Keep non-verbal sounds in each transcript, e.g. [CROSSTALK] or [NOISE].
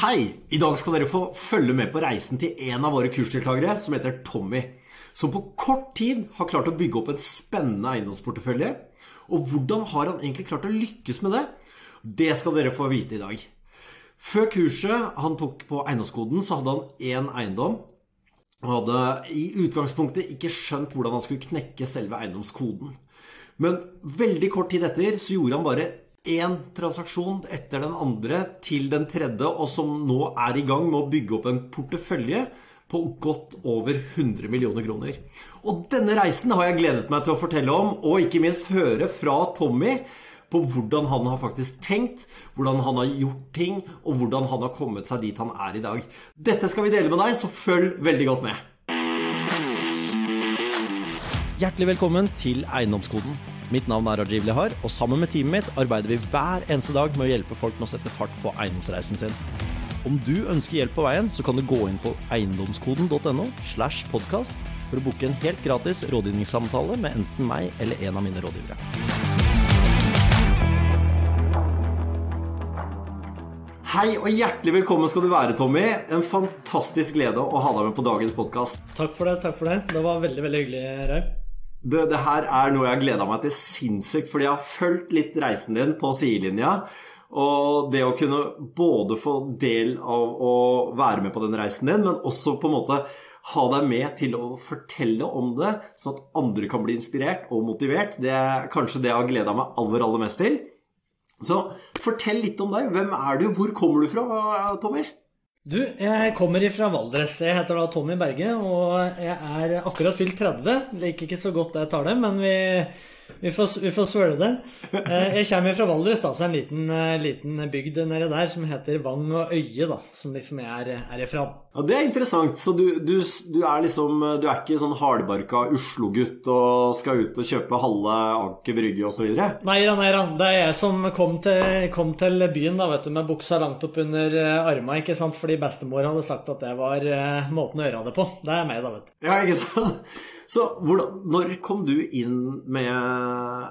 Hei! I dag skal dere få følge med på reisen til en av våre kursdeltakere som heter Tommy. Som på kort tid har klart å bygge opp en spennende eiendomsportefølje. Og hvordan har han egentlig klart å lykkes med det? Det skal dere få vite i dag. Før kurset han tok på eiendomskoden, så hadde han én eiendom. Og hadde i utgangspunktet ikke skjønt hvordan han skulle knekke selve eiendomskoden. Men veldig kort tid etter så gjorde han bare én transaksjon etter den andre til den tredje, og som nå er i gang med å bygge opp en portefølje på godt over 100 millioner kroner. Og denne reisen har jeg gledet meg til å fortelle om, og ikke minst høre fra Tommy på hvordan han har faktisk tenkt, hvordan han har gjort ting, og hvordan han har kommet seg dit han er i dag. Dette skal vi dele med deg, så følg veldig godt med. Hjertelig velkommen til Eiendomskoden. Mitt navn er Rajiv Lehar, og sammen med teamet mitt arbeider vi hver eneste dag med å hjelpe folk med å sette fart på eiendomsreisen sin. Om du ønsker hjelp på veien, så kan du gå inn på eiendomskoden.no slash podkast for å booke en helt gratis rådgivningssamtale med enten meg eller en av mine rådgivere. Hei og hjertelig velkommen skal du være, Tommy. En fantastisk glede å ha deg med på dagens podkast. Takk for det. takk for Det Det var veldig veldig hyggelig, Raug. Det, det, her er noe jeg har gleda meg til sinnssykt, fordi jeg har fulgt litt reisen din på sidelinja. Og det å kunne både få del av å være med på den reisen din, men også på en måte ha deg med til å fortelle om det, sånn at andre kan bli inspirert og motivert, det er kanskje det jeg har gleda meg aller, aller mest til. Så fortell litt om deg. Hvem er du? Hvor kommer du fra, Tommy? Du, jeg kommer fra Valdres. Jeg heter da Tommy Berge, og jeg er akkurat fylt 30. Liker ikke så godt det det, men vi vi får, vi får svøle det. Eh, jeg kommer fra Valdres, da, så en liten, eh, liten bygd nede der som heter Vang og Øye, da, som liksom jeg er, er ifra. Ja, Det er interessant. Så du, du, du, er liksom Du er ikke sånn hardbarka Oslo-gutt og skal ut og kjøpe halve Aker Brygge osv.? Nei da, nei da. Det er jeg som kom til, kom til, byen da, vet du, med buksa langt opp under eh, arma, ikke sant? Fordi bestemor hadde sagt at det var måten å gjøre det på. Det er meg, da, vet du. Ja, ikke sant? Så hvordan, når kom du inn med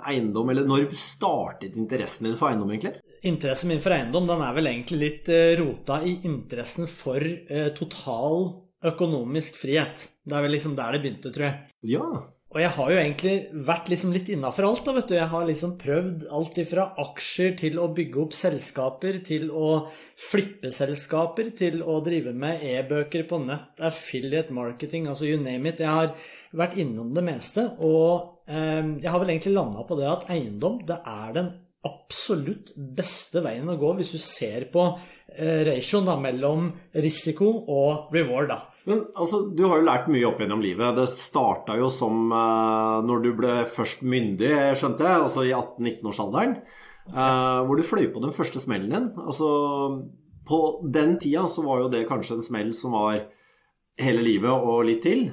eiendom, eller når startet interessen din for eiendom, egentlig? Interessen min for eiendom den er vel egentlig litt eh, rota i interessen for eh, total økonomisk frihet. Det er vel liksom der det begynte, tror jeg. Ja, og jeg har jo egentlig vært liksom litt innafor alt. da, vet du. Jeg har liksom prøvd alt ifra aksjer til å bygge opp selskaper, til å flippe selskaper, til å drive med e-bøker på nett, affiliate marketing, altså you name it. Jeg har vært innom det meste. Og eh, jeg har vel egentlig landa på det at eiendom, det er den absolutt beste veien å gå hvis du ser på eh, ratioen da, mellom risiko og reward. da. Men altså, Du har jo lært mye opp gjennom livet. Det starta jo som uh, når du ble først myndig, skjønte jeg, altså i 18-19-årsalderen. Uh, hvor du fløy på den første smellen din. Altså, på den tida så var jo det kanskje en smell som var hele livet og litt til.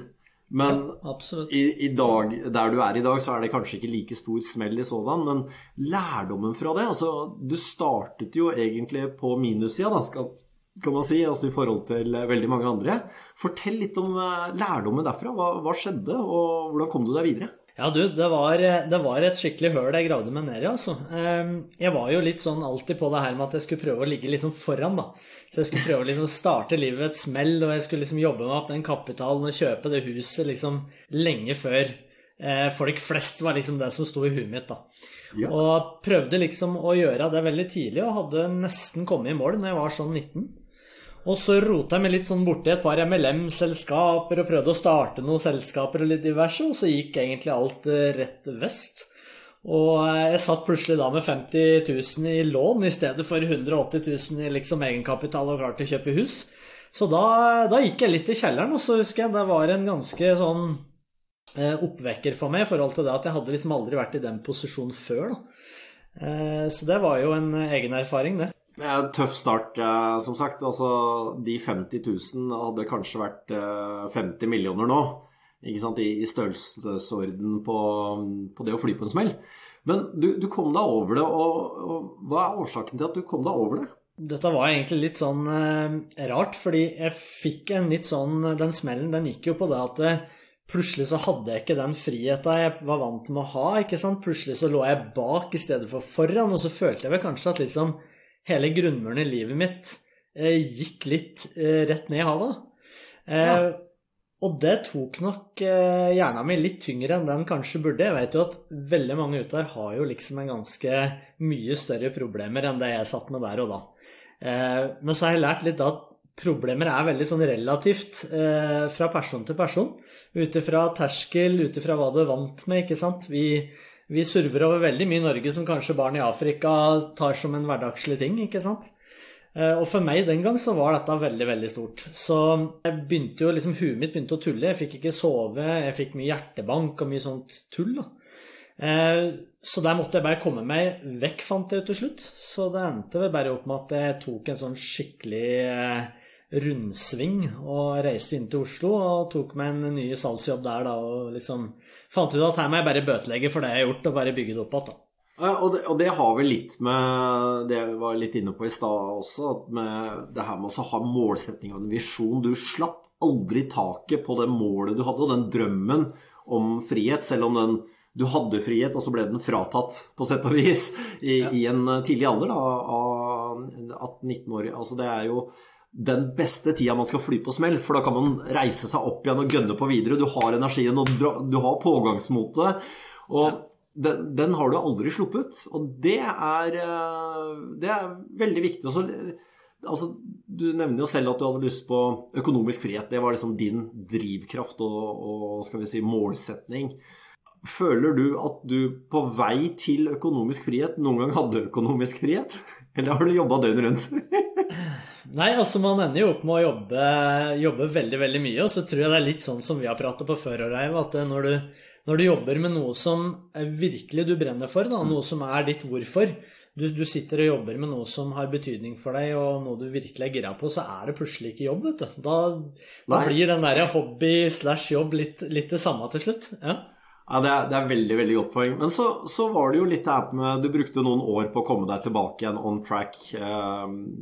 Men ja, i, i, dag, der du er i dag, så er det kanskje ikke like stor smell i sådan. Men lærdommen fra det altså, Du startet jo egentlig på minussida, da, skal, kan man si, altså i forhold til veldig mange andre. Fortell litt om eh, lærdommen derfra. Hva, hva skjedde, og hvordan kom du deg videre? Ja, du, det var, det var, et skikkelig høl jeg gravde meg ned i, altså. Ehm, jeg var jo litt sånn alltid på det her med at jeg skulle prøve å ligge liksom foran, da. Så jeg skulle prøve å liksom starte livet ved et smell, og jeg skulle liksom jobbe meg opp den kapitalen og kjøpe det huset liksom lenge før eh, folk flest var liksom det som sto i huet mitt, da. Ja. Og prøvde liksom å gjøre det veldig tidlig, og hadde nesten kommet i mål når jeg var sånn 19. Og så rota jeg meg litt sånn borti et par MLM-selskaper og prøvde å starte noen selskaper og litt diverse, og så gikk egentlig alt eh, rett vest. Og eh, jeg satt plutselig da med 50 000 i lån i stedet for 180 000 i liksom egenkapital og klart til å kjøpe hus. Så da, da, gikk jeg litt i kjelleren, og så husker jeg det var en ganske sånn eh, oppvekker for meg i forhold til det at jeg hadde liksom aldri vært i den posisjonen før. da. Så det var jo en egen erfaring, det. Det er en tøff start, som sagt. Altså, de 50 000 hadde kanskje vært 50 eh, millioner nå. Ikke sant? I, størrelsesorden på, på, det å fly på en smell. Men du, du kom deg over det, og, og, hva er årsaken til at du kom deg over det? Dette var egentlig litt sånn eh, rart, fordi jeg fikk en litt sånn Den smellen, den gikk jo på det at eh, plutselig så hadde jeg ikke den friheten jeg var vant med å ha. ikke sant? Plutselig så lå jeg bak i stedet for foran, og så følte jeg vel kanskje at liksom hele grunnmuren i livet mitt eh, gikk litt eh, rett ned i havet. Eh, Og det tok nok hjernen min litt tyngre enn den kanskje burde. Jeg vet jo at veldig mange ute her har jo liksom en ganske mye større problemer enn det jeg satt med der og da. Eh, men så har jeg lært litt da at problemer er veldig sånn relativt eh, fra person til person. Ut ifra terskel, ut ifra hva du er vant med, ikke sant. Vi, vi surver over veldig mye i Norge som kanskje barn i Afrika tar som en hverdagslig ting, ikke sant. Eh, Og for meg den gang så var dette veldig, veldig stort. Så jeg begynte jo liksom, huet mitt begynte å tulle. Jeg fikk ikke sove, jeg fikk mye hjertebank og mye sånt tull. da. Eh, Så der måtte jeg bare komme meg vekk, fant jeg ut til slutt. Så det endte vel bare opp med at jeg tok en sånn skikkelig eh, rundsving og reiste inn til Oslo og tok meg en ny salgsjobb der da, og liksom fant ut at her må jeg bare bøtelegge for det jeg har gjort, og bare bygge det opp igjen. Ja, og, det, og det har vel litt med det jeg var litt inne på i stad også, at med det her med å ha målsetting og en visjon. Du slapp aldri taket på det målet du hadde, og den drømmen om frihet, selv om den du hadde frihet, og så ble den fratatt, på sett og vis, i, i en tidlig alder da, av 18-19 år. Altså, det er jo den beste tida man skal fly på smell, for da kan man reise seg opp igjen og gønne på videre. Du har energien, og du har pågangsmotet. Og den, den, har du aldri sluppet, og det er, det er veldig viktig. Så, altså, du nevner jo selv at du hadde lyst på økonomisk frihet. Det var liksom din drivkraft og, og skal vi si, målsetning. Føler du at du på vei til økonomisk frihet noen gang hadde økonomisk frihet? [LAUGHS] Eller har du jobba døgnet rundt? [LAUGHS] Nei, altså man ender jo opp med å jobbe, jobbe, veldig veldig mye. Og så tror jeg det er litt sånn som vi har pratet på før, Reiv, at når du, når du, jobber med noe som virkelig du brenner for, da, noe som er ditt hvorfor du, du, sitter og jobber med noe som har betydning for deg, og noe du virkelig er gira på, så er det plutselig ikke jobb, vet du. Da, da blir den derre hobby slash jobb litt, litt det samme til slutt. Ja. Ja, det er, det er, veldig veldig godt poeng. Men så, så, var det jo litt det her med Du brukte noen år på å komme deg tilbake igjen on track.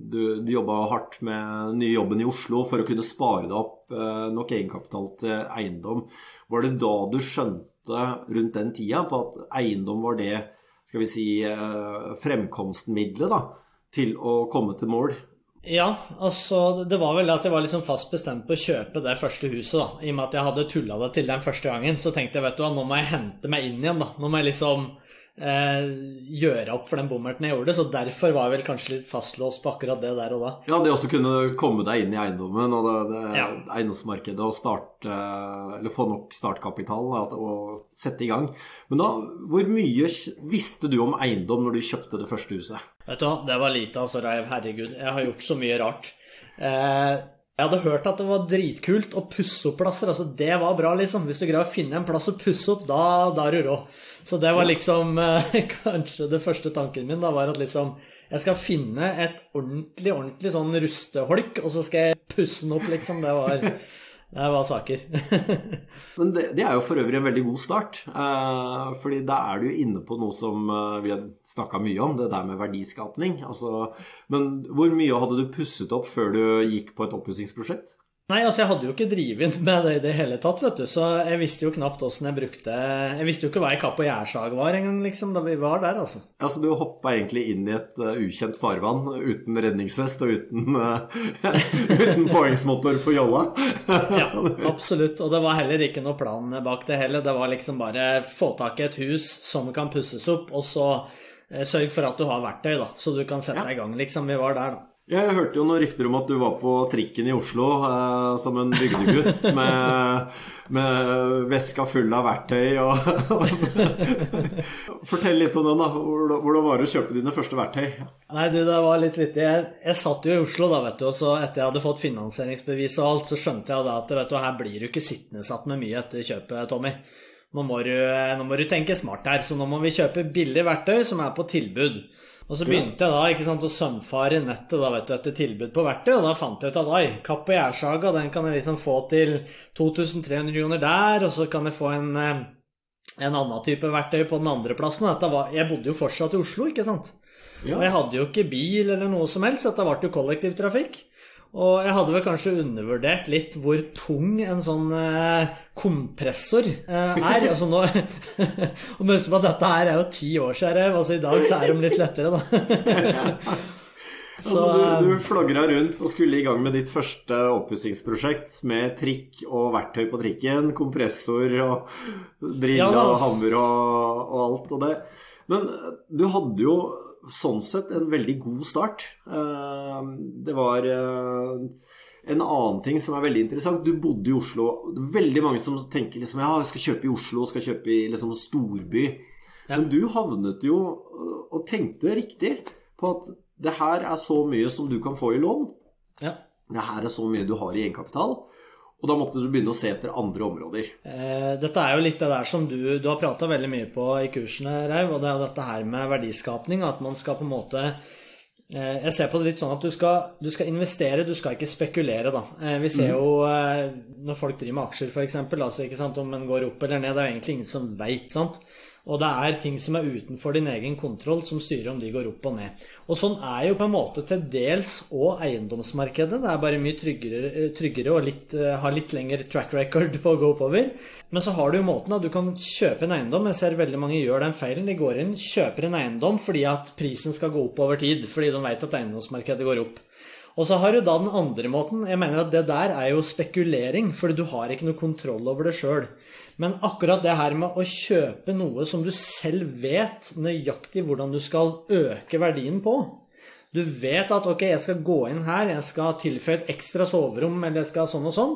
Du, du jobba hardt med nye jobben i Oslo for å kunne spare deg opp nok egenkapital til eiendom. Var det da du skjønte rundt den tida på at eiendom var det skal vi si, fremkomstmiddelet da, til å komme til mål? Ja, altså det var vel at jeg var liksom fast bestemt på å kjøpe det første huset. da I og med at jeg hadde tulla det til den første gangen, så tenkte jeg vet du hva, nå må jeg hente meg inn igjen. da Nå må jeg liksom eh, gjøre opp for den bommerten jeg gjorde. Så derfor var jeg vel kanskje litt fastlåst på akkurat det der og da. Ja, det også kunne komme deg inn i eiendommen og det, det ja. eiendomsmarkedet og starte Eller få nok startkapital da, og sette i gang. Men da, hvor mye visste du om eiendom når du kjøpte det første huset? Vet du hva, det var lite, altså, Reiv. Herregud, jeg har gjort så mye rart. Eh, jeg hadde hørt at det var dritkult å pusse opp plasser. altså Det var bra, liksom. Hvis du greier å finne en plass å pusse opp, da, da er du rå. Så det var liksom eh, [LAUGHS] Kanskje det første tanken min da var at liksom Jeg skal finne et ordentlig, ordentlig sånn rusteholk, og så skal jeg pusse den opp, liksom. Det var det var saker. [LAUGHS] Men det, det, er jo for øvrig en veldig god start. Eh, fordi da er du jo inne på noe som eh, vi har snakka mye om, det der med verdiskapning. Altså, men hvor mye hadde du pusset opp før du gikk på et oppussingsprosjekt? Nei, altså jeg hadde jo ikke drevet med det i det hele tatt, vet du. Så jeg visste jo knapt åssen jeg brukte Jeg visste jo ikke hva ei kapp og gjærsag var engang, liksom, da vi var der, altså. Ja, Så du hoppa egentlig inn i et uh, ukjent farvann uten redningsvest og uten, uh, [LAUGHS] uten påhengsmotor på jolla? [LAUGHS] ja, absolutt. Og det var heller ikke noe plan bak det heller. Det var liksom bare få tak i et hus som kan pusses opp, og så uh, sørg for at du har verktøy, da, så du kan sette deg i gang, liksom. Vi var der, da. Jeg hørte jo noen rykter om at du var på trikken i Oslo eh, som en bygdegutt [LAUGHS] med, med, veska full av verktøy og [LAUGHS] Fortell litt om den, da. Hvordan var det å kjøpe dine første verktøy? Nei, du, det var litt vittig. Jeg, jeg satt jo i Oslo, da, vet du, og så etter jeg hadde fått finansieringsbevis og alt, så skjønte jeg da at vet du, her blir du ikke sittende satt med mye etter kjøpet, Tommy. Nå må, du, nå må du tenke smart her, så nå må vi kjøpe billig verktøy som er på tilbud. Og så begynte jeg da ikke sant, å sømfare nettet da, vet du, etter tilbud på verktøy, og da fant jeg ut at oi, kapp og gjærsaga den kan jeg liksom få til 2300 kroner der, og så kan jeg få en, eh, en annen type verktøy på den andre plassen. Var, jeg bodde jo fortsatt i Oslo, ikke sant. Ja. Og jeg hadde jo ikke bil eller noe som helst, dette ble jo kollektivtrafikk. Og jeg hadde vel kanskje undervurdert litt hvor tung en sånn eh, kompressor eh, er. [LAUGHS] altså nå, [LAUGHS] Og husk på at dette her er jo ti år siden. Altså I dag så er de litt lettere, da. [LAUGHS] Altså, du, du flagra rundt og skulle i gang med ditt første oppussingsprosjekt med trikk og verktøy på trikken, kompressor og driller Ja og hammer og, og alt og det. Men du hadde jo sånn sett en veldig god start. Eh, Det var eh, en annen ting som er veldig interessant. Du bodde i Oslo. Det er veldig mange som tenker liksom ja, jeg skal kjøpe i Oslo, skal kjøpe i liksom storby. Ja. Men du havnet jo og tenkte riktig på at det her er så mye som du kan få i lån. Ja. Det her er så mye du har i egenkapital. Og da måtte du begynne å se etter andre områder. Eh, Dette er jo litt det der som du, du har prata veldig mye på i kursene, Reiv, og det er jo dette her med verdiskapning. At man skal på en måte eh, Jeg ser på det litt sånn at du skal, du skal investere, du skal ikke spekulere, da. Eh, Vi ser jo eh, når folk driver med aksjer, f.eks., altså, ikke sant, om en går opp eller ned, det er jo egentlig ingen som veit, sant. Og det er ting som er utenfor din egen kontroll, som styrer om de går opp og ned. Og sånn er jo på en måte til dels òg eiendomsmarkedet. Det er bare mye tryggere, tryggere og litt, eh, har litt lengre track record på å gå oppover. Men så har du jo måten at du kan kjøpe en eiendom. Jeg ser veldig mange gjør den feilen. De går inn, kjøper en eiendom fordi at prisen skal gå opp over tid. Fordi de vet at eiendomsmarkedet går opp. Og så har du da den andre måten. Jeg mener at det der er jo spekulering, fordi du har ikke noe kontroll over det sjøl. Men akkurat det her med å kjøpe noe som du selv vet nøyaktig hvordan du skal øke verdien på Du vet at ok, jeg skal gå inn her, jeg skal tilføye et ekstra soverom, eller jeg skal sånn og sånn.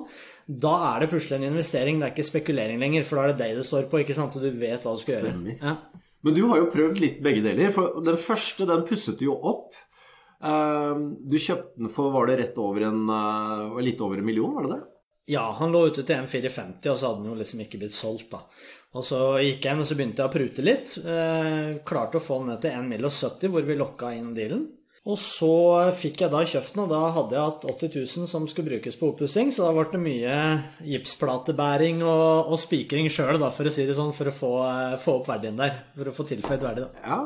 Da er det plutselig en investering, det er ikke spekulering lenger, for da er det deg det står på, ikke sant, og du vet hva du skal Stemmer. gjøre. Ja. Men du har jo prøvd litt begge deler. For den første, den pusset du jo opp. Eh, Du kjøpte den for, var det rett over en eh, litt over en million, var det det? Ja, han lå ute til en 450, og så hadde han jo liksom ikke blitt solgt, da. Og så gikk jeg inn, og så begynte jeg å prute litt. Eh, klarte å få den ned til 1 mill. 70, hvor vi lokka inn dealen. Og så fikk jeg da kjøpt den, og da hadde jeg hatt 80 000 som skulle brukes på oppussing, så da ble det mye gipsplatebæring og, og spikring sjøl, da, for å si det sånn, for å få, eh, få opp verdien der. For å få tilføyd verdi, da. Ja.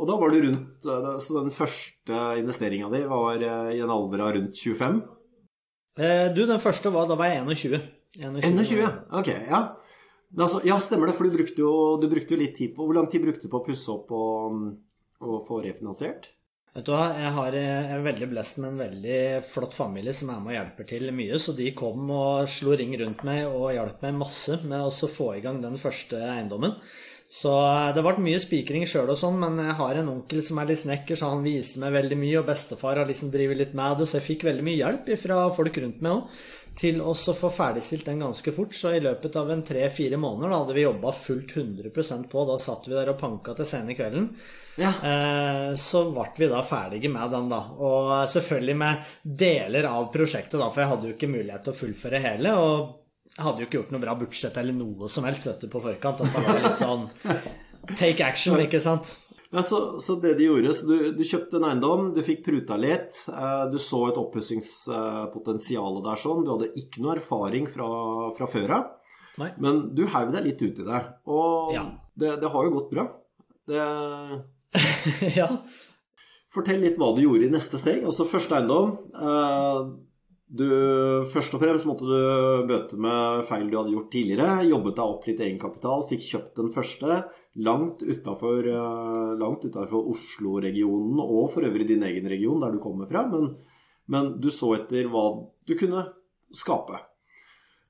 Og da var du rundt eh, Så den første investeringa di var eh, i en alder av rundt 25? Eh, du, den første var Da var jeg 21. 21. 21? Ok, ja. Altså, ja, stemmer det, for du brukte, jo, du brukte jo litt tid på Hvor lang tid brukte du på å pusse opp og, og få refinansiert? Vet du hva, jeg, har, eh, jeg er veldig blest med en veldig flott familie som er med og hjelper til mye. Så de kom og slo ring rundt meg og hjalp meg masse med å få i gang den første eiendommen. Så eh, det ble mye spikring sjøl og sånn, men jeg har en onkel som er litt snekker, så han viste meg veldig mye, og bestefar har liksom drevet litt med det, så jeg fikk veldig mye hjelp fra folk rundt meg òg. Til å få ferdigstilt den ganske fort, så i løpet av en tre-fire måneder da hadde vi jobba fullt 100% på. Da satt vi der og panka til sene kvelden. Ja. Eh, så ble vi da ferdige med den, da. Og selvfølgelig med deler av prosjektet, da, for jeg hadde jo ikke mulighet til å fullføre hele. Og hadde jo ikke gjort noe bra budsjett eller noe som helst vet du, på forkant. At det var litt sånn take action, ikke sant. Ja, så, så det de gjorde, så du, du kjøpte en eiendom, du fikk pruta litt, eh, du så et oppussingspotensial der sånn, du hadde ikke noe erfaring fra, fra før av, men du heiv deg litt ut i det. Og Ja. det, det har jo gått bra. Det, [LAUGHS] ja. fortell litt hva du gjorde i neste steg. Altså første eiendom. Eh, du, først og fremst måtte du bøte med feil du hadde gjort tidligere. Jobbet deg opp litt egenkapital, fikk kjøpt den første. Langt utafor Oslo-regionen, og for øvrig din egen region, der du kommer fra. Men, men du så etter hva du kunne skape.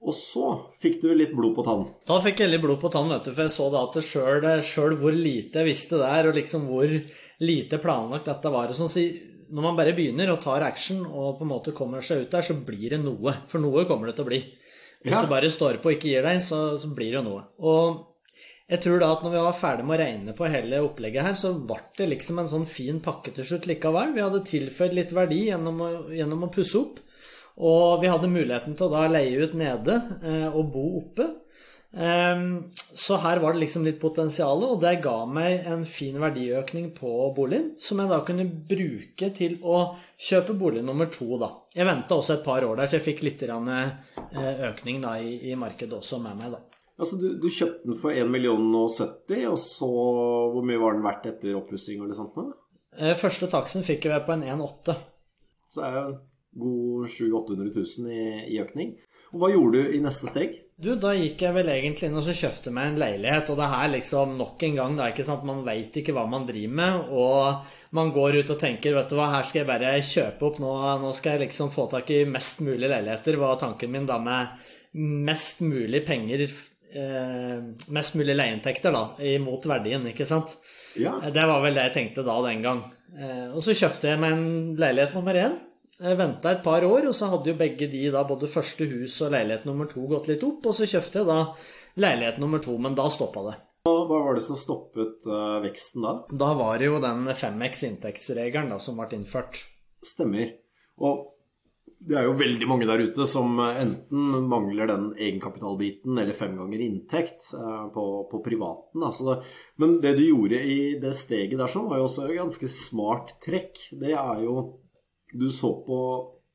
Og så fikk du litt blod på tann. Da fikk jeg litt blod på tann, vet du, for jeg så da at sjøl hvor lite jeg visste der, og liksom hvor lite planlagt dette var og sånn, så når man bare begynner og tar action og på en måte kommer seg ut der, så blir det noe. For noe kommer det til å bli. Hvis Ja. du bare står på og ikke gir deg, så, så blir det jo noe. Og jeg tror da at når vi var ferdig med å regne på hele opplegget her, så ble det liksom en sånn fin pakke til slutt likevel. Vi hadde tilføyd litt verdi gjennom å, gjennom å pusse opp. Og vi hadde muligheten til å da leie ut nede eh, og bo oppe. Ehm, så her var det liksom litt potensial, og det ga meg en fin verdiøkning på boligen, som jeg da kunne bruke til å kjøpe bolig nummer to, da. Jeg venta også et par år der, så jeg fikk litt eh, økning da i, markedet også med meg, da. Altså, du, du kjøpte den for 1 million og 70, og så Hvor mye var den verdt etter oppussing litt sånt? nå? Eh, Første taksten fikk jeg på en 1,8. Så er jo God 700 000-800 000 i, i økning. Og hva gjorde du i neste steg? Du, da gikk jeg vel egentlig inn og så kjøpte meg en leilighet, og det her liksom nok en gang, da, ikke sant, man veit ikke hva man driver med, og man går ut og tenker, vet du hva, her skal jeg bare kjøpe opp, nå, nå skal jeg liksom få tak i mest mulig leiligheter, var tanken min da med mest mulig penger, eh, mest mulig leieinntekter da, imot verdien, ikke sant? Ja. Det var vel det jeg tenkte da den gang. Eh, og så kjøpte jeg meg en leilighet nummer én. Jeg venta et par år, og så hadde jo begge de da både første hus og leilighet nummer to gått litt opp. Og så kjøpte jeg da leilighet nummer to, men da stoppa det. Og Hva var det som stoppet uh, veksten da? Da var det jo den 5X inntektsregelen da som ble innført. Stemmer. Og det er jo veldig mange der ute som enten mangler den egenkapitalbiten eller fem ganger inntekt eh, på, på privaten. Altså det, men det du gjorde i det steget der, sånn, var jo også et ganske smart trekk. Det er jo Du så på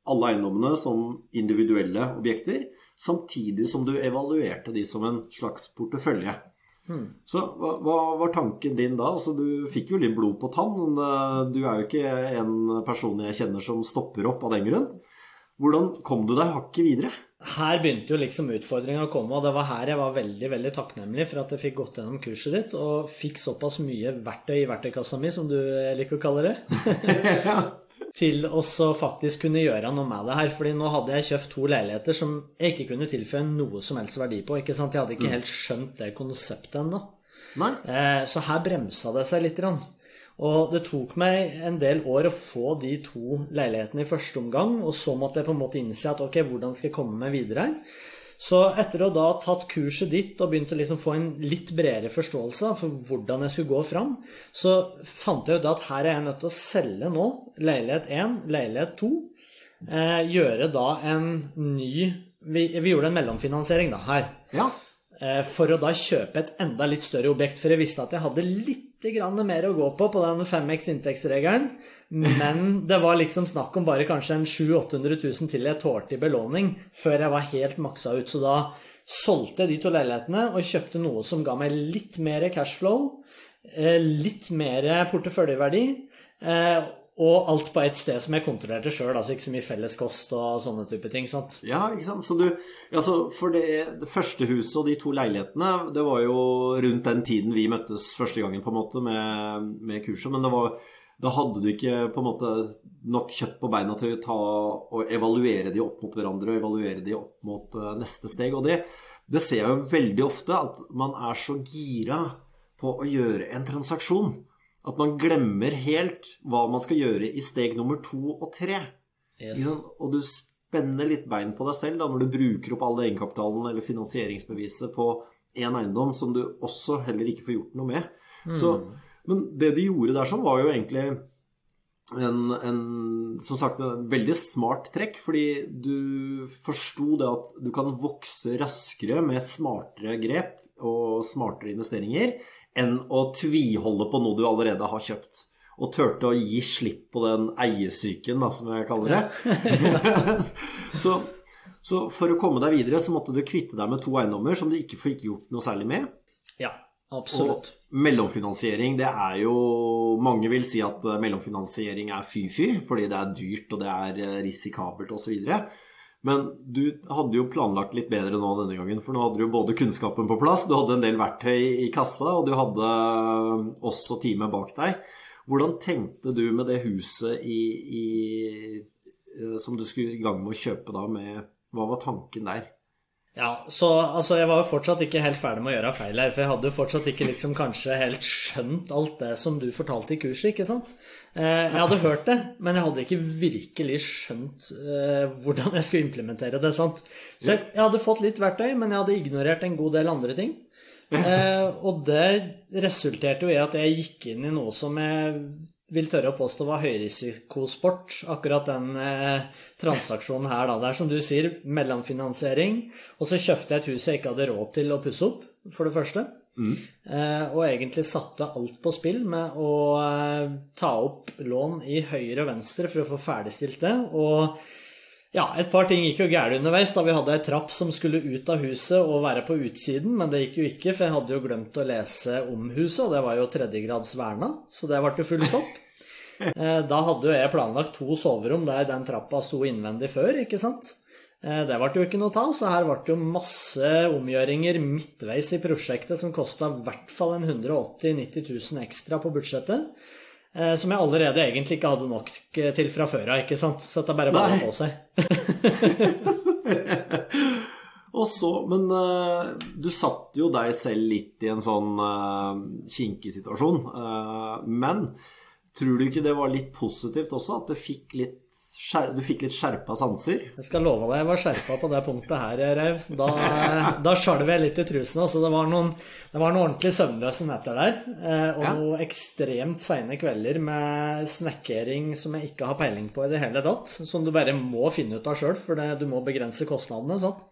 alle eiendommene som individuelle objekter, samtidig som du evaluerte de som en slags portefølje. Så hva, hva var tanken din da? Altså, du fikk jo litt blod på tann. Men eh, du er jo ikke en person jeg kjenner som stopper opp av den grunn. Hvordan kom du deg hakket videre? Her begynte jo liksom utfordringa å komme, og det var her jeg var veldig veldig takknemlig for at jeg fikk gått gjennom kurset ditt og fikk såpass mye verktøy i verktøykassa mi, som du liker å kalle det, [LAUGHS] [LAUGHS] til å faktisk kunne gjøre noe med det her. Fordi nå hadde jeg kjøpt to leiligheter som jeg ikke kunne tilføye noe som helst verdi på. ikke sant? Jeg hadde ikke helt skjønt det konseptet ennå. Eh, Så her bremsa det seg litt. Rann. Og det tok meg en del år å få de to leilighetene i første omgang, og så måtte jeg på en måte innse at ok, hvordan skal jeg komme meg videre her? Så etter å da ha tatt kurset ditt og begynt å liksom få en litt bredere forståelse for hvordan jeg skulle gå fram, så fant jeg ut at her er jeg nødt til å selge nå leilighet 1, leilighet 2. Eh, gjøre da en ny vi, vi gjorde en mellomfinansiering da her. Ja. Eh, for å da kjøpe et enda litt større objekt. For jeg visste at jeg hadde litt grann mer å gå på på den 5X inntektsregelen. Men det var liksom snakk om bare kanskje en 700 000-800 000 til jeg tålte i belåning før jeg var helt maksa ut. Så da solgte jeg de to leilighetene og kjøpte noe som ga meg litt mer cashflow, eh, litt mer porteføljeverdi. Og alt på ett sted som jeg kontrollerte sjøl, altså ikke så mye felleskost og sånne type ting. sant? Ja, ikke sant. Så du Altså, for det, det første huset og de to leilighetene, det var jo rundt den tiden vi møttes første gangen, på en måte, med, med kurset. Men det var da hadde du ikke på en måte nok kjøtt på beina til å ta og evaluere de opp mot hverandre og evaluere de opp mot eh, neste steg. Og det, det ser jeg jo veldig ofte, at man er så gira på å gjøre en transaksjon at man glemmer helt hva man skal gjøre i steg nummer to og tre. Yes. Og du spenner litt bein på deg selv da, når du bruker opp all egenkapitalen eller finansieringsbeviset på én eiendom som du også heller ikke får gjort noe med. Så, men det du gjorde der sånn, var jo egentlig en, en som sagt, en veldig smart trekk, fordi du forsto det at du kan vokse raskere med smartere grep og smartere investeringer enn å tviholde på noe du allerede har kjøpt. Og turte å gi slipp på den eiesyken, da, som jeg kaller det. [LAUGHS] så, så for å komme deg videre, så måtte du kvitte deg med to eiendommer som du ikke fikk gjort noe særlig med. Ja, absolutt. Og mellomfinansiering, det er jo Mange vil si at mellomfinansiering er fy-fy, fordi det er dyrt og det er eh, risikabelt osv. Men du hadde jo planlagt litt bedre nå denne gangen, for nå hadde du jo både kunnskapen på plass, du hadde en del verktøy i kassa, og du hadde eh, også teamet bak deg. Hvordan tenkte du med det huset i, i, som du skulle i gang med å kjøpe da med Hva var tanken der? Ja, så altså, jeg var jo fortsatt ikke helt ferdig med å gjøre feil her, for jeg hadde jo fortsatt ikke liksom kanskje helt skjønt alt det som du fortalte i kurset, ikke sant? Eh, jeg hadde hørt det, men jeg hadde ikke virkelig skjønt eh, hvordan jeg skulle implementere det, sant? Så jeg, hadde fått litt verktøy, men jeg hadde ignorert en god del andre ting. Eh, og det resulterte jo i at jeg gikk inn i noe som jeg vil tørre å påstå var høyrisikosport, akkurat den eh, transaksjonen her. Da. Det er som du sier, mellomfinansiering. Og så kjøpte jeg et hus jeg ikke hadde råd til å pusse opp, for det første. Eh, og egentlig satte alt på spill med å eh, ta opp lån i høyre og venstre for å få ferdigstilt det. Og ja, et par ting gikk jo gærent underveis da vi hadde ei trapp som skulle ut av huset og være på utsiden, men det gikk jo ikke, for jeg hadde jo glemt å lese om huset, og det var jo tredjegrads verna, så det ble jo full stopp. [LAUGHS] Eh, Da hadde jo jeg planlagt to soverom der den trappa sto innvendig før, ikke sant? Eh, Det ble jo ikke noe av, så her ble det jo masse omgjøringer midtveis i prosjektet som kosta i hvert fall en 180 000-90 000 ekstra på budsjettet. Eh, Som jeg allerede egentlig ikke hadde nok eh, til fra før av, ikke sant? Så dette bare bare å på seg. [LAUGHS] Og så, Men uh, du satte jo deg selv litt i en sånn uh, kinkig situasjon. Uh, men tror du ikke det var litt positivt også? At det fikk litt skjer, du fikk litt skjerpa sanser? Jeg skal love deg, jeg var skjerpa på det punktet her, Reiv. Da, da skjalv jeg litt i trusene. Altså, det, var noen, det var noen ordentlig søvnløse netter der. eh, Og Ja. noen ekstremt seine kvelder med snekkering som jeg ikke har peiling på i det hele tatt. Som du bare må finne ut av sjøl, for det, du må begrense kostnadene. sant?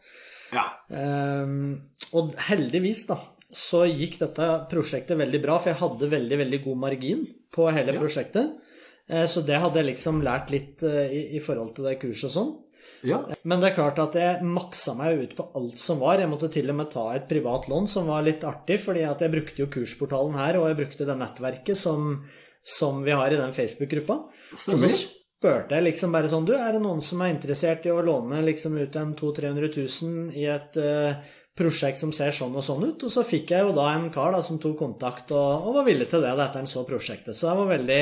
Ja. Um, og heldigvis, da, så gikk dette prosjektet veldig bra, for jeg hadde veldig, veldig god margin på hele Ja. prosjektet. Eh, Så det hadde jeg liksom lært litt eh, i, i forhold til det kurset og sånn. ja. Men det er klart at jeg maksa meg ut på alt som var. Jeg måtte til og med ta et privat lån, som var litt artig, fordi at jeg brukte jo kursportalen her, og jeg brukte det nettverket som, som vi har i den Facebook-gruppa. Og Stemmer. så spurte jeg liksom bare sånn Du, er det noen som er interessert i å låne liksom ut en 200 000-300 000 i et eh, prosjekt som ser sånn og sånn ut? Og så fikk jeg jo da en kar da som tok kontakt og, og var villig til det da etter han så prosjektet. Så det var veldig,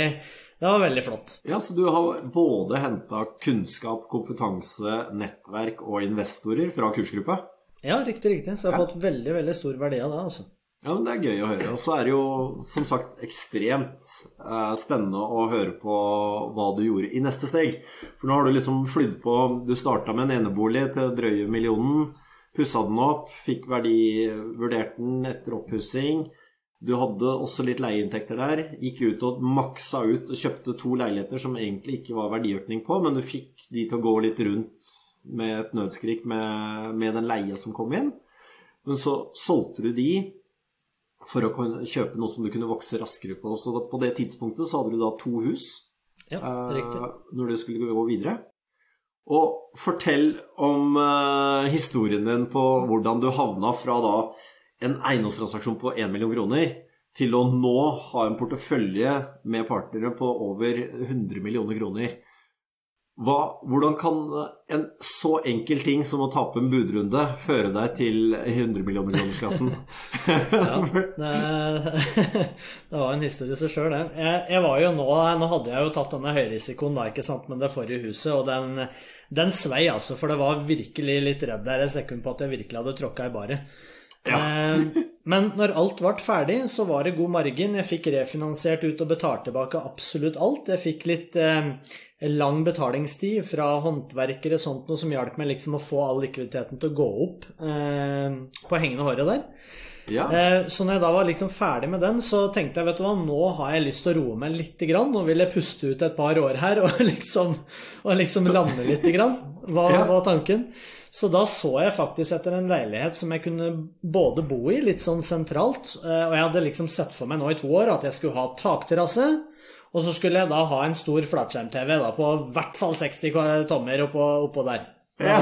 det var veldig flott. Ja, Så du har både henta kunnskap, kompetanse, nettverk og investorer fra kursgruppa? Ja, riktig, riktig. Så jeg har fått veldig, veldig stor verdi av det, altså. Ja, men Det er gøy å høre. Og så er det jo som sagt ekstremt eh, spennende å høre på hva du gjorde i neste steg. For nå har du liksom flydd på Du starta med en enebolig til drøye millionen. Pussa den opp, fikk verdivurdert den etter oppussing. Du hadde også litt leieinntekter der. Gikk ut og maksa ut og kjøpte to leiligheter som egentlig ikke var verdiøkning på, men du fikk de til å gå litt rundt med et nødskrik med, med den leia som kom inn. Men så solgte du de for å kunne kjøpe noe som du kunne vokse raskere på. Så på det tidspunktet så hadde du da to hus Ja, eh, når du skulle gå videre. Og fortell om eh, historien din på hvordan du havna fra da en eiendomstransaksjon på 1 million kroner til å nå ha en portefølje med partnere på over 100 millioner kroner. Hva, hvordan kan en så enkel ting som å tape en budrunde føre deg til 100 millioner kronersklassen? [LAUGHS] Ja, det, [LAUGHS] det var en historie i seg sjøl, det. Jeg, jeg var jo nå Nå hadde jeg jo tatt denne høyrisikoen da, ikke sant, med det forrige huset, og den, den svei, altså. For det var virkelig litt redd der et sekund på at jeg virkelig hadde tråkka i baret. Ja. Men når alt ble ferdig, så var det god margin. Jeg fikk refinansiert ut og betalt tilbake absolutt alt. Jeg fikk litt eh, lang betalingstid fra håndverkere sånt noe som hjalp meg liksom å få all likviditeten til å gå opp eh, på hengende håret der. Ja. Eh, Så når jeg da var liksom ferdig med den, så tenkte jeg vet du hva, nå har jeg lyst til å roe meg litt. Grann. Nå vil jeg puste ut et par år her [LAUGHS] og liksom, og liksom lande litt. Grann. Hva Ja. var tanken? Så da så jeg faktisk etter en leilighet som jeg kunne både bo i, litt sånn sentralt, eh, og jeg hadde liksom sett for meg nå i to år at jeg skulle ha takterrasse, og så skulle jeg da ha en stor flatskjerm-TV på i hvert fall 60 tommer oppå, oppå der. Ja.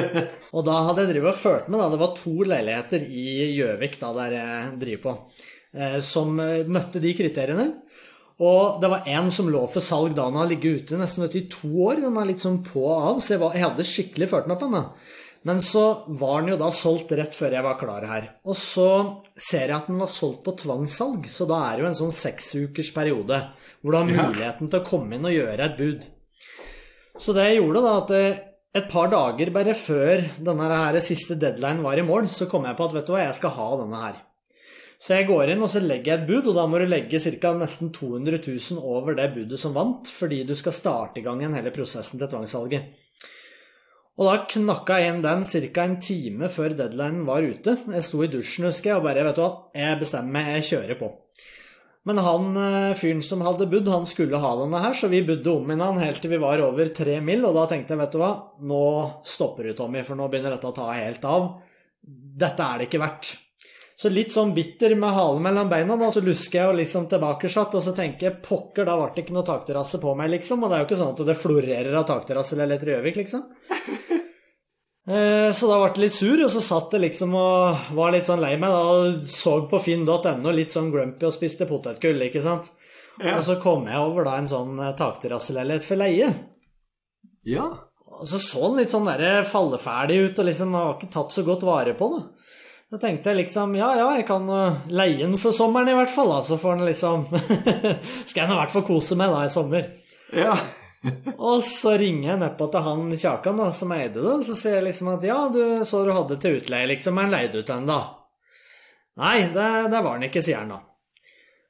[LAUGHS] Og da hadde jeg drevet og ført med, da, det var to leiligheter i Gjøvik da, der jeg driver på, eh, som eh, møtte de kriteriene. Og det var en som lå for salg da han har ligget ute nesten vet i to år. Den er litt sånn på og av, så jeg, var, jeg hadde skikkelig ført meg på den. da. Men så var den jo da solgt rett før jeg var klar her. Og så ser jeg at den var solgt på tvangssalg, så da er det jo en sånn seksukers periode hvor du har muligheten til å komme inn og gjøre et bud. Så det jeg gjorde, da, at eh, et par dager bare før denne her siste deadline var i mål, så kom jeg på at vet du hva, jeg skal ha denne her. Så jeg går inn og så legger jeg et bud, og da må du legge ca. nesten 200 000 over det budet som vant, fordi du skal starte i gang igjen hele prosessen til tvangssalget. Og da knakka jeg inn den ca. en time før deadlinen var ute. Jeg sto i dusjen, husker jeg, og bare vet du hva, jeg bestemmer meg, jeg kjører på. Men han eh, fyren som hadde budd, han skulle ha denne her, så vi budde om inn han helt til vi var over tre mil, og da tenkte jeg, vet du hva, nå stopper du, Tommy, for nå begynner dette å ta helt av. Dette er det ikke verdt. Så litt sånn bitter med halen mellom beina, da, så lusker jeg jo liksom tilbake satt, og så tenker jeg pokker, da ble det ikke noe takterrasse på meg, liksom. Og det er jo ikke sånn at det florerer av takterrasseleiligheter i Gjøvik, liksom. [LAUGHS] Eh, Så da ble jeg litt sur, og så satt jeg liksom og var litt sånn lei meg da, og så på finn.no litt sånn grumpy og spiste potetgull, ikke sant. Og så kom jeg over da en sånn eh, takterrasseleilighet for leie. Ja. Og så så den litt sånn der falleferdig ut, og liksom var ikke tatt så godt vare på, da. Da tenkte jeg liksom ja, ja, jeg kan uh, leie den for sommeren i hvert fall, da. Så får den liksom [LAUGHS] Skal jeg nå i hvert fall kose meg da i sommer. Ja. [LAUGHS] Og så ringer jeg nedpå til han Kjakan da, som eide det, og så sier jeg liksom at ja, du så du hadde til utleie, liksom, men leide ut ennå? Nei, det, det var den ikke, sier han da.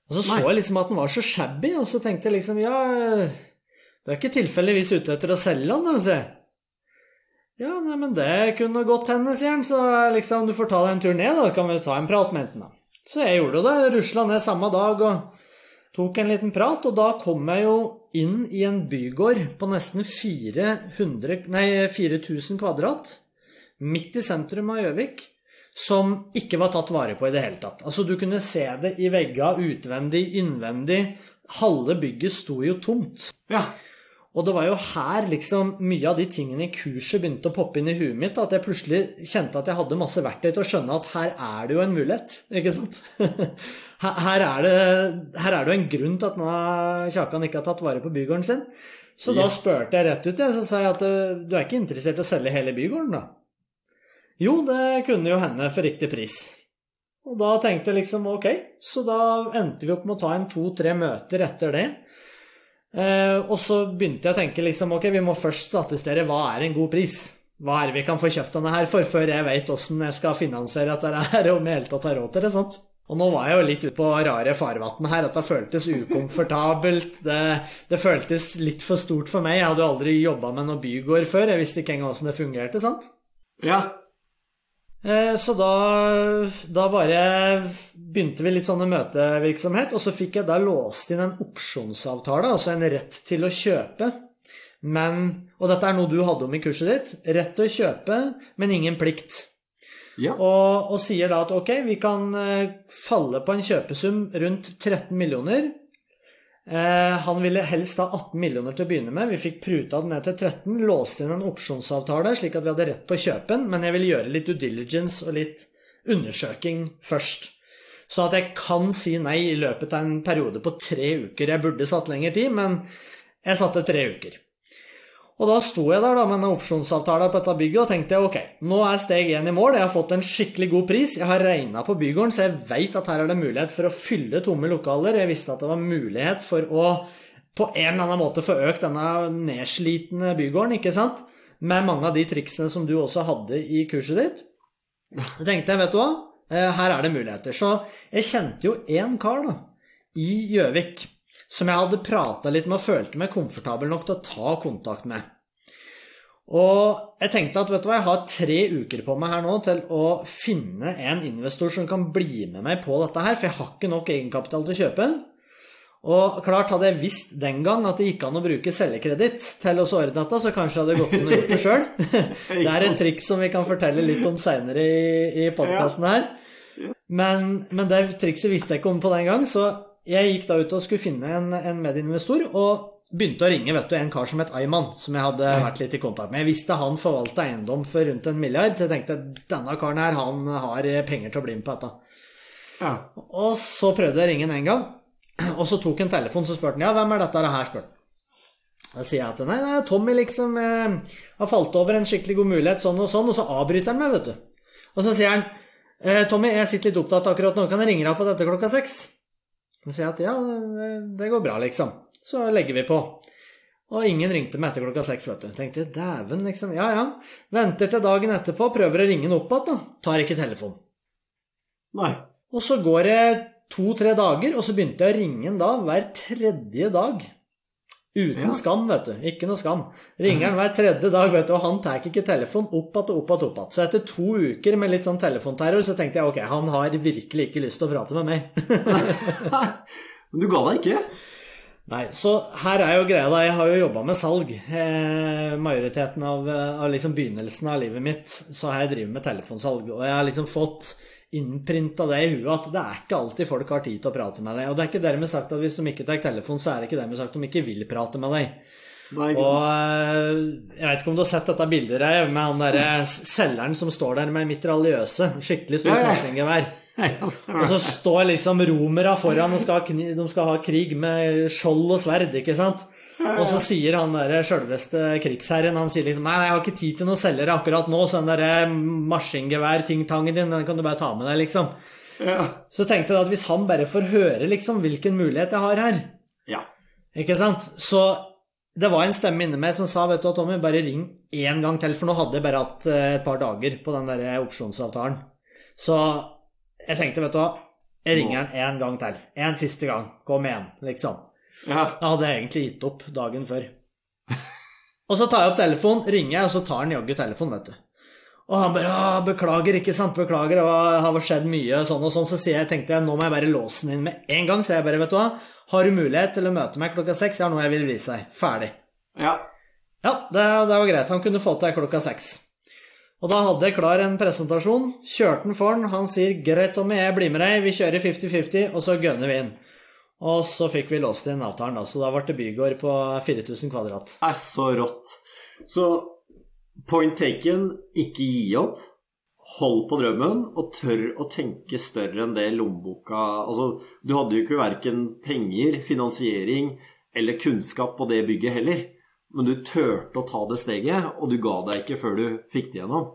Og så så jeg liksom at den var så shabby, og så tenkte jeg liksom ja, du er ikke tilfeldigvis ute etter å selge den, da, sier jeg. Ja, nei, men det kunne godt hende, sier han, så liksom du får ta deg en tur ned, da, kan vi ta en prat med enten, da. Så jeg gjorde det, rusla ned samme dag og tok en liten prat, og da kom jeg jo inn i en bygård på nesten 400, nei, 4000 kvadrat, midt i sentrum av Gjøvik, som ikke var tatt vare på i det hele tatt. Altså, du kunne se det i vegga, utvendig, innvendig. Halve bygget sto jo tomt. Ja. Og det var jo her liksom mye av de tingene i kurset begynte å poppe inn i huet mitt, at jeg plutselig kjente at jeg hadde masse verktøy til å skjønne at her er det jo en mulighet, ikke sant? [LAUGHS] Her er det, her er det jo en grunn til at nå Kjakan ikke har tatt vare på bygården sin. Så da Yes. spurte jeg rett ut, jeg, så sa jeg at eh, du er ikke interessert i å selge hele bygården, da? Jo, det kunne jo hende for riktig pris. Og da tenkte jeg liksom ok, så da endte vi opp med å ta en to-tre møter etter det. Eh, og så begynte jeg å tenke liksom ok, vi må først statistere hva er en god pris. Hva er det vi kan få kjøpt denne her for, før jeg vet åssen jeg skal finansiere dette her, om jeg i tatt har råd til det. sant? Og nå var jeg jo litt ute på rare farvann her, at det føltes ukomfortabelt. [LAUGHS] Det, det føltes litt for stort for meg. Jeg hadde jo aldri jobba med noe bygård før. Jeg visste ikke engang åssen det fungerte. sant? Ja. Eh, Så da, da bare begynte vi litt sånne møtevirksomhet, og så fikk jeg da låst inn en opsjonsavtale, altså en rett til å kjøpe. Men, og dette er noe du hadde om i kurset ditt, rett til å kjøpe, men ingen plikt. Ja. Og, og sier da at ok, vi kan eh, falle på en kjøpesum rundt 13 millioner. Eh, han ville helst ha 18 millioner til å begynne med. Vi fikk pruta den ned til 13, låste inn en opsjonsavtale slik at vi hadde rett på kjøpen, men jeg ville gjøre litt due diligence og litt undersøking først. Så at jeg kan si nei i løpet av en periode på tre uker. Jeg burde satt lengre tid, men jeg satte tre uker. Og da sto jeg der da med en opsjonsavtale på dette bygget og tenkte ok, nå er steg én i mål. Jeg har fått en skikkelig god pris. Jeg har regna på bygården, så jeg veit at her er det mulighet for å fylle tomme lokaler. Jeg visste at det var mulighet for å på en eller annen måte få økt denne nedslitne bygården, ikke sant? Med mange av de triksene som du også hadde i kurset ditt. Da tenkte jeg, vet du hva, Eh, her er det muligheter. Så jeg kjente jo én kar da, i Gjøvik som jeg hadde prata litt med og følte meg komfortabel nok til å ta kontakt med. Og jeg tenkte at vet du hva, jeg har tre uker på meg her nå til å finne en investor som kan bli med meg på dette her, for jeg har ikke nok egenkapital til å kjøpe. Og klart, hadde jeg visst den gang at det gikk an å bruke selgekreditt til å ordne dette, så kanskje jeg hadde gått inn og gjort det sjøl. [LAUGHS] Det er en triks som vi kan fortelle litt om seinere i, i podkasten her. Men, men det trikset visste jeg ikke om på den gang, så jeg gikk da ut og skulle finne en, en medinvestor, og begynte å ringe vet du, en kar som het Ayman, som jeg hadde vært litt i kontakt med. Jeg visste han forvalta eiendom for rundt en milliard, så jeg tenkte denne karen her, han har penger til å bli med på dette. Ja. Og så prøvde jeg å ringe han en gang, [CLEARS THROAT] og så tok han telefonen, så spurte han ja, hvem er dette her, spurte han. Da sier jeg at nei, nei, Tommy liksom eh, har falt over en skikkelig god mulighet, sånn og sånn, og så avbryter han meg, vet du. Og så sier han eh, Tommy, jeg sitter litt opptatt akkurat nå, kan jeg ringe deg på dette klokka seks? Så sier at ja, det, det går bra, liksom. Så legger vi på. Og ingen ringte meg etter klokka seks, vet du. Tenkte dæven, liksom. Ja ja. Venter til dagen etterpå, prøver å ringe den opp igjen. Tar ikke telefonen. Nei. Og så går det to-tre dager, og så begynte jeg å ringe den da hver tredje dag. Uten Ja. skam, vet du. Ikke noe skam. Ringer han hver tredje dag, vet du, og han tar ikke telefon opp igjen og opp igjen. opp. Så etter to uker med litt sånn telefonterror, så tenkte jeg ok, han har virkelig ikke lyst til å prate med meg. [LAUGHS] Men du ga deg ikke? Nei, så her er jo greia da, jeg har jo jobba med salg. Eh, majoriteten av, av liksom begynnelsen av livet mitt så har jeg drevet med telefonsalg. Og jeg har liksom fått innprinta det i huet at det er ikke alltid folk har tid til å prate med deg. Og det er ikke dermed sagt at hvis de ikke tar telefon, så er det ikke dermed sagt at de ikke vil prate med deg. Og eh, jeg vet ikke om du har sett dette bildet her med han derre selgeren som står der med mitraljøse, skikkelig stort maskingevær. [LAUGHS] Og så står liksom romera foran og skal ha, de skal ha krig med skjold og sverd, ikke sant? Og så sier han der sjølveste krigsherren Han sier liksom Nei, jeg har ikke tid til noen selgere akkurat nå, så den derre maskingevær-tingtangen din, den kan du bare ta med deg, liksom. Ja. Så tenkte jeg at hvis han bare får høre liksom hvilken mulighet jeg har her, ja. ikke sant Så det var en stemme inni meg som sa vet du hva, Tommy, bare ring én gang til, for nå hadde jeg bare hatt eh, et par dager på den der opsjonsavtalen. Så jeg tenkte, vet du hva, jeg ringer han én gang til. En siste gang. Kom igjen, liksom. Ja. Jeg hadde egentlig gitt opp dagen før. Og så tar jeg opp telefonen, ringer jeg, og så tar han jaggu telefonen, vet du. Og han bare 'Beklager, ikke sant, beklager, det har skjedd mye', sånn og sånn. Så jeg, tenkte jeg, nå må jeg bare låse den inn med en gang. Så jeg bare, vet du hva, har du mulighet til å møte meg klokka seks? Jeg har noe jeg vil vise deg. Ferdig. ja. Ja, det, det var greit. Han kunne få til klokka seks. Og da hadde jeg klar en presentasjon. Kjørte den for han. Han sier 'greit, Tommy, jeg blir med deg', vi kjører 50-50, og så gønner vi inn. Og så fikk vi låst inn avtalen, så da ble det bygård på 4000 kvadrat. er så rått. Så point taken, ikke gi opp. Hold på drømmen, og tør å tenke større enn det lommeboka Altså, du hadde jo ikke verken penger, finansiering eller kunnskap på det bygget heller. Men du turte å ta det steget, og du ga deg ikke før du fikk det gjennom.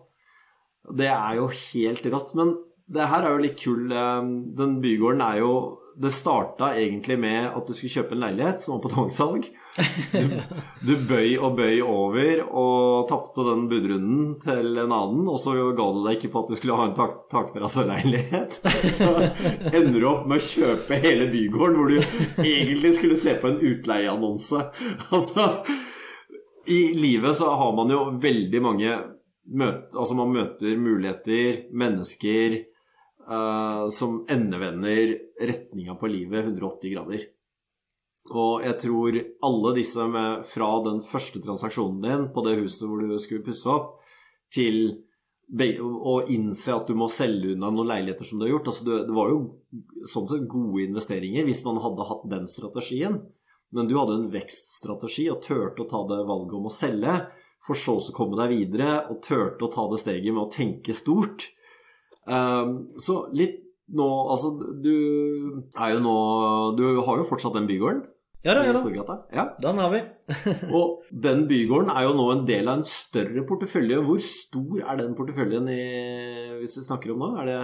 Det er jo helt rått. Men det her er jo litt kul. eh, Den bygården er jo Det starta egentlig med at du skulle kjøpe en leilighet som var på tvangssalg. Du, du bøy og bøy over og tapte den budrunden til en annen, og så ga du deg ikke på at du skulle ha en tak takterrasseleilighet. [LAUGHS] Så ender du opp med å kjøpe hele bygården, hvor du egentlig skulle se på en utleieannonse. [LAUGHS] Altså, i livet så har man jo veldig mange møter Altså man møter muligheter, mennesker eh, som endevender retninga på livet 180 grader. Og jeg tror alle disse med, fra den første transaksjonen din på det huset hvor du skulle pusse opp, til å innse at du må selge unna noen leiligheter som du har gjort altså det, var jo sånn sett gode investeringer hvis man hadde hatt den strategien. Men du hadde en vekststrategi og turte å ta det valget om å selge, for så å komme deg videre og turte å ta det steget med å tenke stort. Um, så litt nå Altså, du er jo nå Du har jo fortsatt den bygården Ja da, ja da. Ja. Den har vi. [LAUGHS] Og den bygården er jo nå en del av en større portefølje. Hvor stor er den porteføljen i, hvis vi snakker om nå? Er det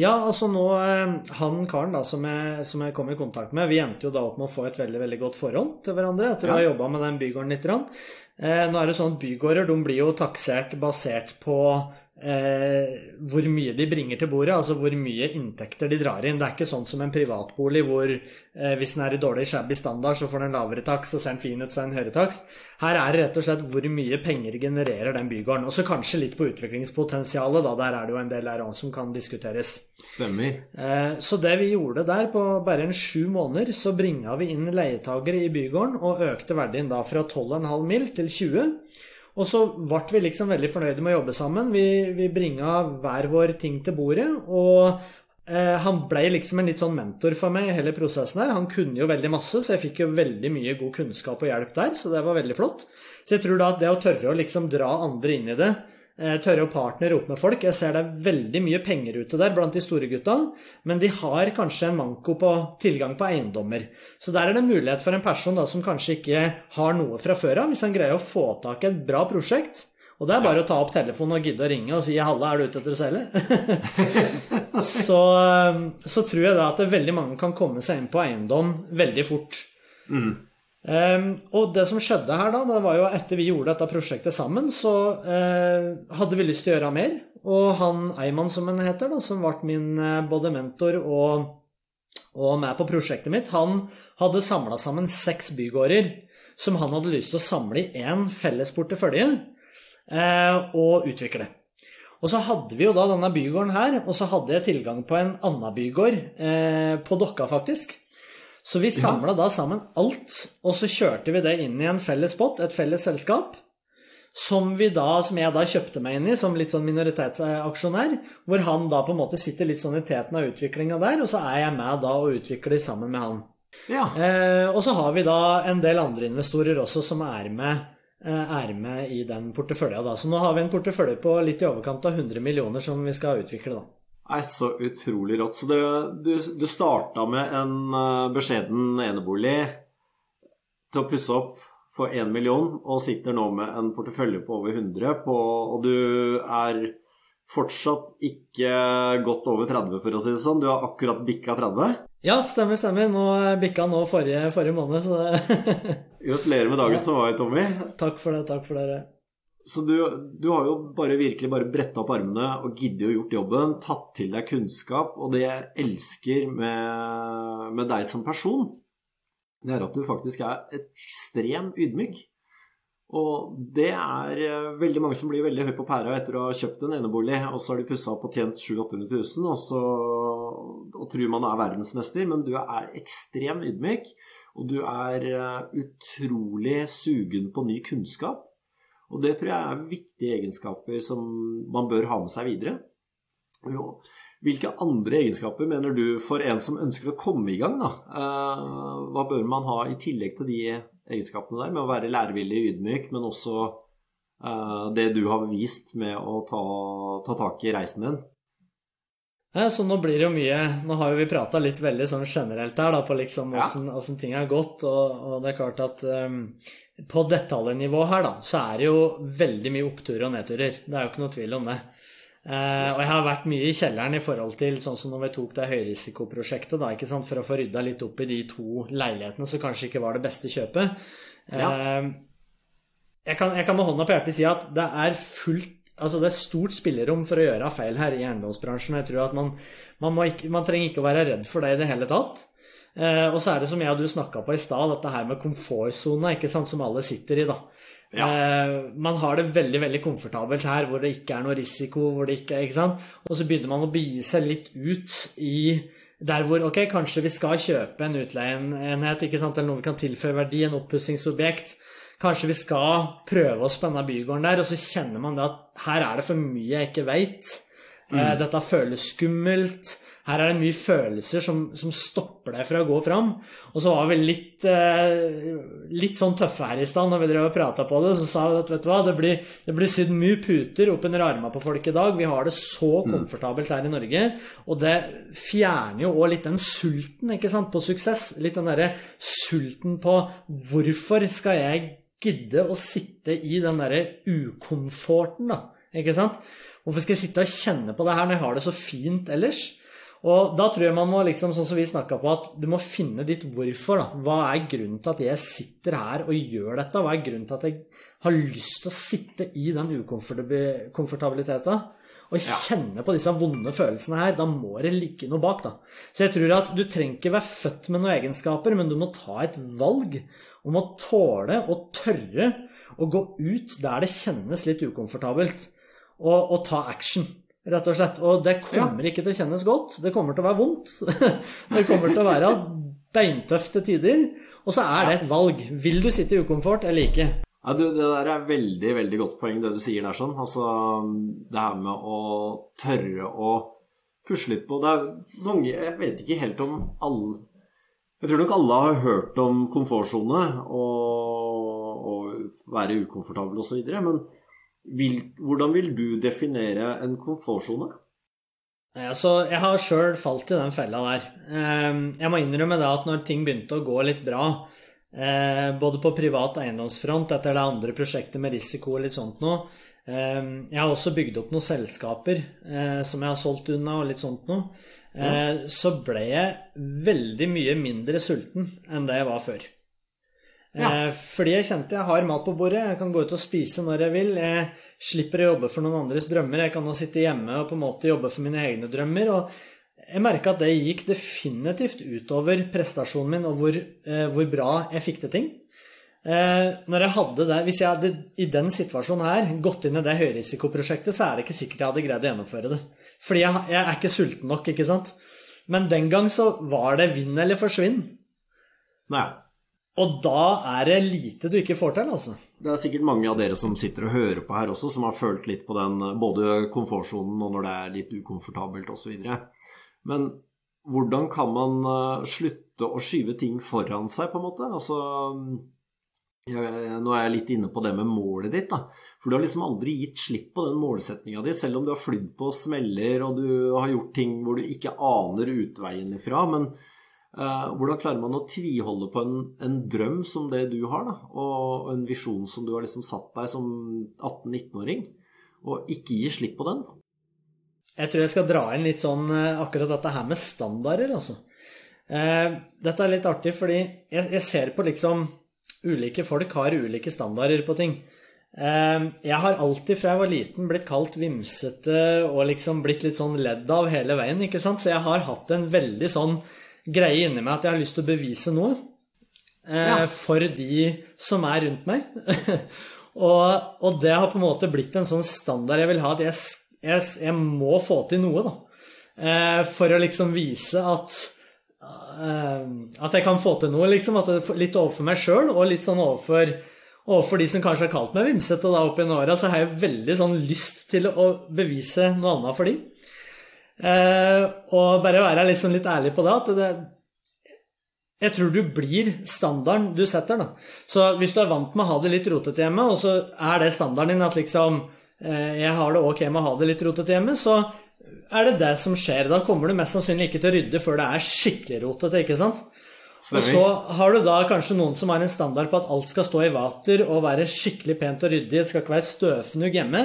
Ja, altså nå eh, Han karen da som jeg, som jeg kom i kontakt med, vi endte jo da opp med å få et veldig veldig godt forhold til hverandre etter å ha jobba med den bygården litt. Eh, nå er det sånn at Bygårder de blir jo taksert basert på eh, hvor mye de bringer til bordet, altså hvor mye inntekter de drar inn. Det er ikke sånn som en privatbolig hvor eh, hvis den er i dårlig shabby standard, så får den lavere takst, og ser den fin ut, så er den høyere takst. Her er det rett og slett hvor mye penger genererer den bygården. Og så kanskje litt på utviklingspotensialet, da. Der er det jo en del der som kan diskuteres. stemmer? Eh, Så det vi gjorde der, på bare en sju måneder, så bringa vi inn leietagere i bygården og økte verdien da fra 12,5 mil til 20. Og så ble vi liksom veldig fornøyde med å jobbe sammen. Vi, vi bringa hver vår ting til bordet. Og eh, han ble liksom en litt sånn mentor for meg i hele prosessen her. Han kunne jo veldig masse, så jeg fikk jo veldig mye god kunnskap og hjelp der. Så det var veldig flott. Så jeg tror da at det å tørre å liksom dra andre inn i det, tørre å partnere opp med folk Jeg ser det er veldig mye penger ute der blant de store gutta, men de har kanskje en manko på tilgang på eiendommer. Så der er det mulighet for en person da som kanskje ikke har noe fra før av, hvis han greier å få tak i et bra prosjekt. Og det er bare å ta opp telefonen og gidde å ringe og si 'Halla, er du ute etter å selge?' [LAUGHS] så, eh, så tror jeg da at veldig mange kan komme seg inn på eiendom veldig fort. Ehm, og det som skjedde her da, det var jo etter vi gjorde dette prosjektet sammen, så uh, hadde vi lyst til å gjøre mer. Og han Eiman, som han heter, da, som ble min eh, både mentor og, og med på prosjektet mitt, han hadde samla sammen seks bygårder som han hadde lyst til å samle i én felles portefølje uh, og utvikle. Og så hadde vi jo da denne bygården her, og så hadde jeg tilgang på en annen bygård, uh, på Dokka faktisk. Så vi samla da sammen alt, og så kjørte vi det inn i en felles pott, et felles selskap, som, vi da, som jeg da kjøpte meg inn i som litt sånn minoritetsaksjonær, hvor han da på en måte sitter litt sånn i teten av utviklinga der, og så er jeg med da og utvikler sammen med han. Ja. Eh, og så har vi da en del andre investorer også som er med, eh, er med i den portefølja. da. Så nå har vi en portefølje på litt i overkant av 100 millioner som vi skal utvikle. da. Nei, så utrolig rått. Så det, du, du starta med en uh, beskjeden enebolig til å pusse opp for én million, og sitter nå med en portefølje på over 100, på, og du er fortsatt ikke godt over 30, for å si det sånn. Du har akkurat bikka 30? Ja, stemmer, stemmer. Nå bikka nå forrige, forrige måned, så det [LAUGHS] Gratulerer med dagen som var, Tommy. Takk for det, takk for dere. Så du, du, har jo bare virkelig bare bretta opp armene og giddet å gjort jobben, tatt til deg kunnskap, og det jeg elsker med, med deg som person, det er at du faktisk er ekstremt ydmyk. Og det er eh, veldig mange som blir veldig høy på pæra etter å ha kjøpt en enebolig, og så har de pussa opp og tjent 700 000-800 000, og så og tror man er verdensmester, men du er ekstremt ydmyk. Og du er eh, utrolig sugen på ny kunnskap. Og det tror jeg er viktige egenskaper som man bør ha med seg videre. Jo. Hvilke andre egenskaper mener du for en som ønsker å komme i gang, da? Eh, hva bør man ha i tillegg til de egenskapene der, med å være lærevillig, ydmyk, men også eh, det du har vist med å ta, ta tak i reisen din? Så nå blir det jo mye Nå har jo vi prata litt veldig sånn generelt her da, på liksom åssen ja. ting har gått, og, og, det er klart at um, på detaljnivå her, da, så er det jo veldig mye oppturer og nedturer. Det er jo ikke noe tvil om det. Uh, og jeg har vært mye i kjelleren i forhold til sånn som når vi tok det høyrisikoprosjektet, da, ikke sant, for å få rydda litt opp i de to leilighetene som kanskje ikke var det beste kjøpet. Ja. Uh, jeg, kan, jeg, kan, med hånda på hjertet si at det er fullt Altså det er stort spillerom for å gjøre feil her i eiendomsbransjen. og jeg tror at man, man, ikke, man trenger ikke å være redd for det i det hele tatt. Eh, og så er det som jeg og du snakka på i stad, dette her med komfortsona, som alle sitter i. da. Ja. Eh, man har det veldig veldig komfortabelt her hvor det ikke er noe risiko. hvor det ikke, ikke sant? Og så begynner man å begi seg litt ut i der hvor ok, kanskje vi skal kjøpe en utleieenhet ikke sant? eller noe vi kan tilføre verdi, en oppussingsobjekt. Kanskje vi skal prøve å spenne bygården der, og så kjenner man det at her er det for mye jeg ikke veit. Mm. Uh, dette føles skummelt. Her er det mye følelser som, som, stopper deg fra å gå fram. Og så var vi litt, eh, litt sånn tøffe her i stad når vi drev og prata på det. Så sa vi at vet du hva, det blir, det blir sydd mye puter opp under armene på folk i dag. Vi har det så mm. komfortabelt her i Norge. Og det fjerner jo òg litt den sulten ikke sant, på suksess. Litt den derre sulten på hvorfor skal jeg gidde å sitte i den derre ukomforten, da. Ikke sant? Hvorfor skal jeg sitte og kjenne på det her når jeg har det så fint ellers? Og da tror jeg man må, liksom, sånn som vi snakka på, at du må finne ditt hvorfor. da. Hva er grunnen til at jeg sitter her og gjør dette? Hva er grunnen til at jeg har lyst til å sitte i den ukomfortabiliteten? Og kjenne på disse vonde følelsene her. Da må det ligge noe bak, da. Så jeg tror at du trenger ikke være født med noen egenskaper, men du må ta et valg om å tåle og tørre å gå ut der det kjennes litt ukomfortabelt, og, og ta action rett og slett. Og det kommer ja. ikke til å kjennes godt. Det kommer til å være vondt. [LAUGHS] det kommer til å være beintøft til tider. Og så er det et valg. Vil du sitte i ukomfort eller ikke? Ja, du, Det der er veldig veldig godt poeng, det du sier der. sånn. Altså, Det her med å tørre å pusle litt på Det er mange Jeg vet ikke helt om alle Jeg tror nok alle har hørt om komfortsone og, og være ukomfortabel osv. Men vil, hvordan vil du definere en komfortsone? Altså, jeg har sjøl falt i den fella der. Ehm, jeg må innrømme det at når ting begynte å gå litt bra, eh, både på privat eiendomsfront etter det andre prosjektet med risiko og litt sånt noe Jeg har også bygd opp noen selskaper eh, som jeg har solgt unna og litt sånt noe. Ja. så ble jeg veldig mye mindre sulten enn det jeg var før. Ja. Eh, fordi jeg kjente jeg har mat på bordet, jeg kan gå ut og spise når jeg vil. Jeg slipper å jobbe for noen andres drømmer. Jeg kan nå sitte hjemme og på en måte jobbe for mine egne drømmer. Og jeg merka at det gikk definitivt utover prestasjonen min og hvor, eh, hvor bra jeg fikk til ting. Eh, når jeg hadde det, Hvis jeg hadde i den situasjonen her gått inn i det høyrisikoprosjektet, så er det ikke sikkert jeg hadde greid å gjennomføre det. Fordi jeg, jeg er ikke sulten nok, ikke sant. Men den gang så var det vinn eller forsvinn. Nei. Og da er det lite du ikke får til, altså. Det er sikkert mange av dere som sitter og hører på her også, som har følt litt på den både komfortsonen og når det er litt ukomfortabelt osv. Men hvordan kan man eh, slutte å skyve ting foran seg, på en måte? Altså Nå er jeg litt inne på det med målet ditt, da. For du har liksom aldri gitt slipp på den målsettinga di, selv om du har flydd på smeller og du har gjort ting hvor du ikke aner utveien ifra. Men uh, hvordan klarer man å tviholde på en, en, drøm som det du har, da? Og en visjon som du har liksom satt deg som 18-19-åring, og ikke gi slipp på den? Jeg tror jeg skal dra inn litt sånn eh, akkurat dette her med standarder, altså. Uh, dette er litt artig, fordi jeg, jeg ser på liksom Ulike folk har ulike standarder på ting. Ehm, jeg har alltid fra jeg var liten blitt kalt vimsete og liksom blitt litt sånn ledd av hele veien, ikke sant? Så jeg har hatt en veldig sånn greie inni meg at jeg har lyst til å bevise noe. Eh, ja. For de som er rundt meg. [LAUGHS] og, og, det har på en måte blitt en sånn standard jeg vil ha, at jeg, jeg, jeg må få til noe, da. Eh, for å liksom vise at At jeg kan få til noe, liksom. Litt overfor meg sjøl, og litt sånn overfor overfor, de som kanskje har kalt meg vimsete da opp gjennom åra, så har jeg veldig sånn lyst til å bevise noe annet for dem. Eh, og bare være liksom litt ærlig på det, at det, jeg tror du blir standarden du setter, da. Så hvis du er vant med å ha det litt rotete hjemme, og så er det standarden din at liksom eh, Jeg har det ok med å ha det litt rotete hjemme, så er det det som skjer. Da kommer du mest sannsynlig ikke til å rydde før det er skikkelig rotete, ikke sant? Og så har du da kanskje noen som har en standard på at alt skal stå i vater og være skikkelig pent og ryddig, det skal ikke være støvfnugg hjemme.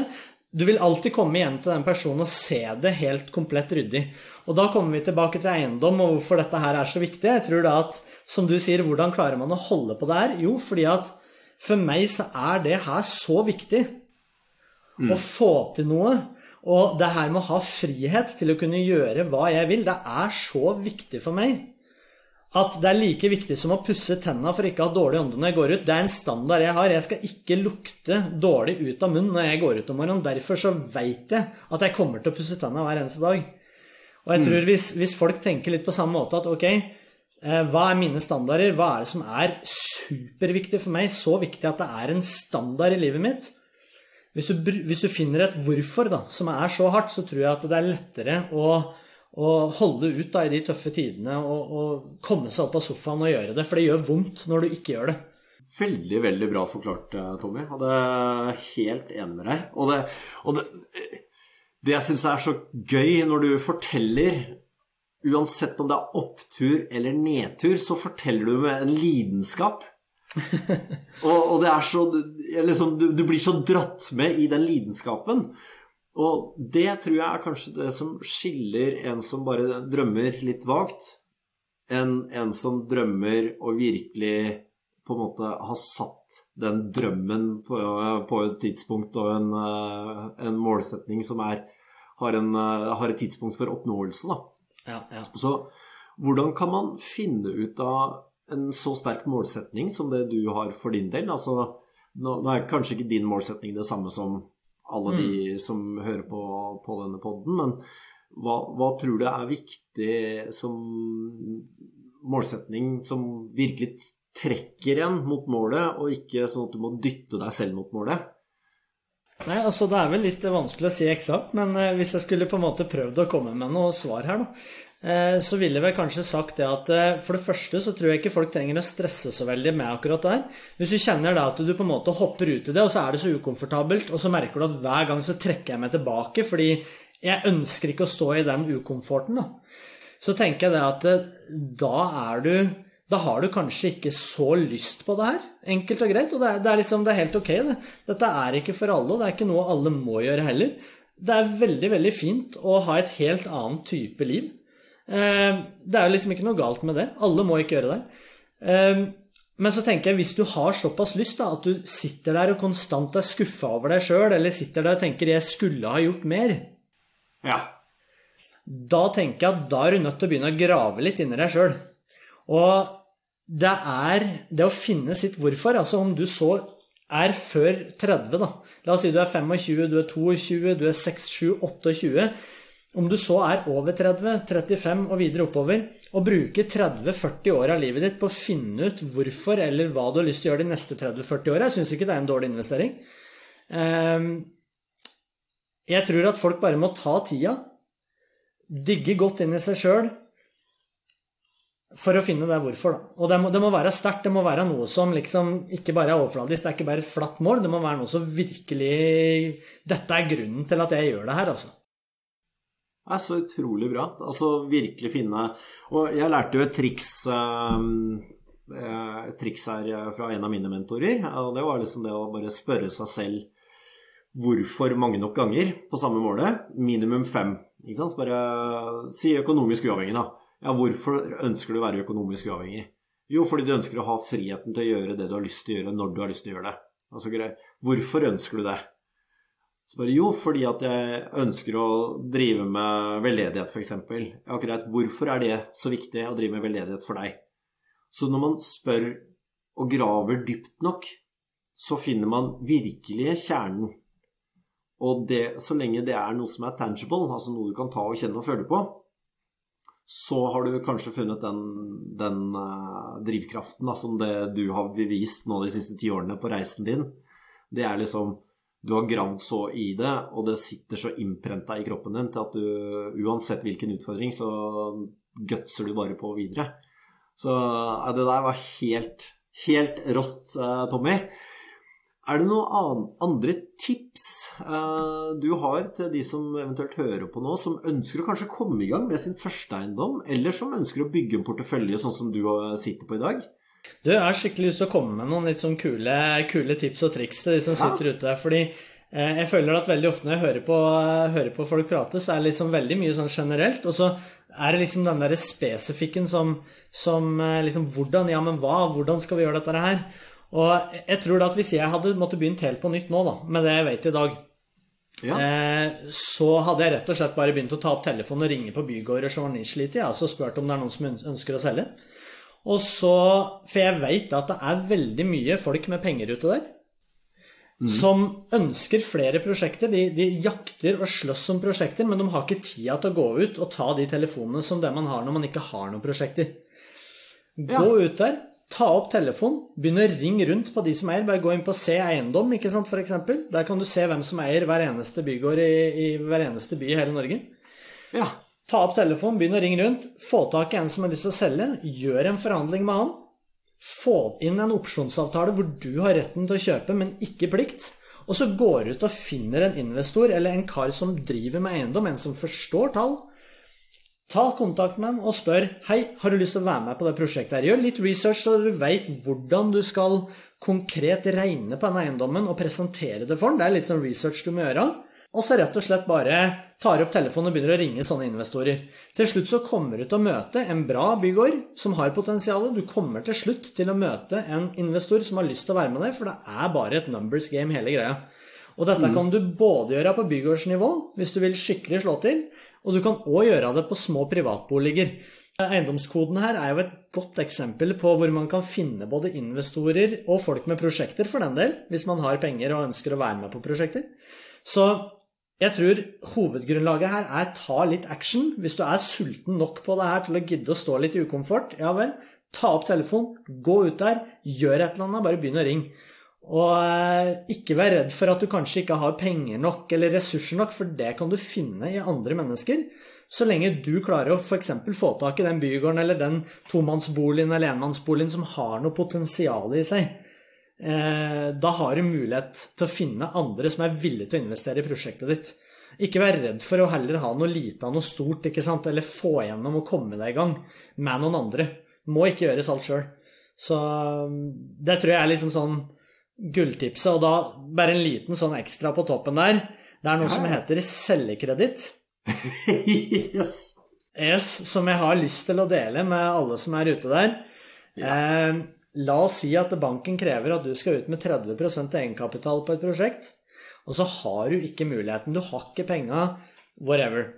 Du vil alltid komme igjen til den personen og se det helt komplett ryddig. Og da kommer vi tilbake til eiendom og hvorfor dette her er så viktig. Jeg tror da at, som du sier, hvordan klarer man å holde på det her? Jo, fordi at for meg så er det her så viktig. Mm. Å få til noe. Og det her med å ha frihet til å kunne gjøre hva jeg vil, det er så viktig for meg at det er like viktig som å pusse tenna for ikke å ha dårlig ånde når jeg går ut. Det er en standard jeg har. Jeg skal ikke lukte dårlig ut av munnen når jeg går ut om morgenen. Derfor så veit jeg at jeg kommer til å pusse tenna hver eneste dag. Og jeg mm. tror hvis, hvis, folk tenker litt på samme måte at ok, eh, hva er mine standarder? Hva er det som er superviktig for meg? Så viktig at det er en standard i livet mitt. Hvis du, hvis du finner et hvorfor da, som er så hardt, så tror jeg at det er lettere å å holde ut da, i de tøffe tidene og, og, komme seg opp av sofaen og gjøre det. For det gjør vondt når du ikke gjør det. Veldig, veldig bra forklart, eh, Tommy. Og det er helt enig med deg. Og det, og det, det jeg syns er så gøy når du forteller Uansett om det er opptur eller nedtur, så forteller du med en lidenskap. Og, og, det er så liksom, du, du blir så dratt med i den lidenskapen. Og det tror jeg er kanskje det som skiller en som bare drømmer litt vagt, enn en som drømmer og virkelig på en måte har satt den drømmen på, på et tidspunkt og en, eh, en målsetning som er, har, en, eh, har, et tidspunkt for oppnåelse. Da. Ja, ja. Så hvordan kan man finne ut av en så sterk målsetning som det du har for din del? Altså, nå, er kanskje ikke din målsetning det samme som alle de mm. som hører på, på denne poden. Men hva, hva, tror du er viktig som målsetning som virkelig trekker en mot målet, og ikke sånn at du må dytte deg selv mot målet? Nei, altså Det er vel litt vanskelig å si eksakt, men eh, hvis jeg skulle på en måte prøvd å komme med noe svar her, da, så ville jeg vel kanskje sagt det at eh, for det første så tror jeg ikke folk trenger å stresse så veldig med akkurat det her. Hvis du kjenner da at du på en måte hopper ut i det, og så er det så ukomfortabelt, og så merker du at hver gang så trekker jeg meg tilbake fordi jeg ønsker ikke å stå i den ukomforten, da. Så tenker jeg det at eh, da er du da har du kanskje ikke så lyst på det her. Enkelt og greit. Og det er, det er liksom, det er helt ok, det. Dette er ikke for alle, og det er ikke noe alle må gjøre heller. Det er veldig, veldig fint å ha et helt annet type liv. Eh, det er jo liksom ikke noe galt med det. Alle må ikke gjøre det. Eh, men så tenker jeg, hvis du har såpass lyst da, at du sitter der og konstant er skuffa over deg sjøl, eller sitter der og tenker 'jeg skulle ha gjort mer', ja. da tenker jeg at da er du nødt til å begynne å grave litt inni deg sjøl. Og det er det å finne sitt hvorfor. Altså om du så er før 30, da. La oss si du er 25, du er 22, du er 6, 7, 28. Om du så er over 30, 35 og videre oppover, og bruke 30-40 år av livet ditt på å finne ut hvorfor eller hva du har lyst til å gjøre de neste 30-40 åra, jeg syns ikke det er en dårlig investering. Ehm, jeg tror at folk bare må ta tida, digge godt inn i seg sjøl, For å finne det hvorfor. Og det må, det må være sterkt. Det må være noe som liksom ikke bare er overfladisk. Det er ikke bare et flatt mål. Det må være noe som virkelig Dette er grunnen til at jeg gjør det her, altså. Er så utrolig bra. Altså virkelig finne Og jeg lærte jo et triks um, et triks her fra en av mine mentorer. Og det var liksom det å bare spørre seg selv hvorfor mange nok ganger på samme målet. Minimum fem. Ikke sant? Så bare si økonomisk uavhengig, da. Ja, hvorfor ønsker du å være økonomisk uavhengig? Jo, fordi du ønsker å ha friheten til å gjøre det du har lyst til å gjøre, når du har lyst til å gjøre det. Altså. Hvorfor ønsker du det? Så jo, fordi at jeg ønsker å drive med veldedighet, f.eks. Ja, greit. Hvorfor er det så viktig å drive med veldedighet for deg? Så når man spør og graver dypt nok, så finner man virkelig kjernen. Og det, så lenge det er noe som er tangible, altså noe du kan ta og kjenne og føle på, så har du kanskje funnet den, den uh, drivkraften da, som det du har bevist nå de siste ti årene på reisen din. Det er liksom Du har gravd så i det, og det sitter så innprenta i kroppen din til at du uansett hvilken utfordring, så gutser du bare på videre. Så uh, det der var helt, helt rått, uh, Tommy. Er det noen andre tips uh, du har til de som eventuelt hører på nå, som ønsker å kanskje komme i gang med sin første eiendom, eller som ønsker å bygge en portefølje sånn som du sitter på i dag? Du, Jeg har skikkelig lyst til å komme med noen litt sånn kule, kule tips og triks til de som ja. sitter ute. fordi eh, jeg føler at veldig ofte når jeg hører på, hører på folk prate, så er det liksom veldig mye sånn generelt. Og så er det liksom den derre spesifikken som, som eh, liksom Hvordan, ja, men hva? Hvordan skal vi gjøre dette her? Og jeg tror da at hvis jeg hadde måttet begynt helt på nytt nå, da, med det jeg vet i dag, ja. eh, så hadde jeg rett og slett bare begynt å ta opp telefonen og ringe på bygårder som var nedslitt i, altså spurt om det er noen som ønsker å selge. Og så, For jeg vet at det er veldig mye folk med penger ute der. Mm. Som ønsker flere prosjekter. De, de, jakter og slåss om prosjekter, men de har ikke tida til å gå ut og ta de telefonene som det man har når man ikke har noen prosjekter. Gå ja. ut der, Ta opp telefonen, begynne å ringe rundt på de som eier. Bare gå inn på Se eiendom, ikke sant, f.eks. Der kan du se hvem som eier hver eneste bygård i, i hver eneste by i hele Norge. Ja. Ta opp telefonen, begynn å ringe rundt. Få tak i en som har lyst til å selge. Gjør en forhandling med han. Få inn en opsjonsavtale hvor du har retten til å kjøpe, men ikke plikt. Og så går du ut og finner en investor eller en kar som driver med eiendom, en som forstår tall Ta kontakt med ham og spør Hei, har du lyst til å være med på det prosjektet. her? Gjør litt research så du veit hvordan du skal konkret regne på denne eiendommen og presentere det for den. Det er litt sånn research du må gjøre. Og så rett og slett bare tar opp telefonen og begynner å ringe sånne investorer. Til slutt så kommer du til å møte en bra bygård som har potensial. Du kommer til slutt til å møte en investor som har lyst til å være med deg, for det er bare et numbers game, hele greia. Og dette mm. kan du både gjøre på bygårdsnivå, hvis du vil skikkelig slå til, og du kan òg gjøre det på små privatboliger. Eiendomskoden her er jo et godt eksempel på hvor man kan finne både investorer og folk med prosjekter, for den del, hvis man har penger og ønsker å være med på prosjekter. Så jeg tror hovedgrunnlaget her er ta litt action. Hvis du er sulten nok på det her til å gidde å stå litt i ukomfort, ja vel, ta opp telefonen, gå ut der, gjør et eller annet, bare begynn å ringe. Og eh, ikke vær redd for at du kanskje ikke har penger nok eller ressurser nok, for det kan du finne i andre mennesker. Så lenge du klarer å f.eks. få tak i den bygården eller den tomannsboligen eller enmannsboligen som har noe potensial i seg. Eh, da har du mulighet til å finne andre som er villige til å investere i prosjektet ditt. Ikke vær redd for å heller ha noe lite av noe stort, ikke sant? eller få igjennom og komme deg i gang med noen andre. Må ikke gjøres alt sjøl. Så det tror jeg er liksom sånn gulltipset. Og da bare en liten sånn ekstra på toppen der. Det er noe ja. som heter cellekreditt. [LAUGHS] yes. yes. Som jeg har lyst til å dele med alle som er ute der. Ja. Eh, la oss si at banken krever at du skal ut med 30% egenkapital på et prosjekt, og så har du ikke muligheten. Du har ikke penga, whatever.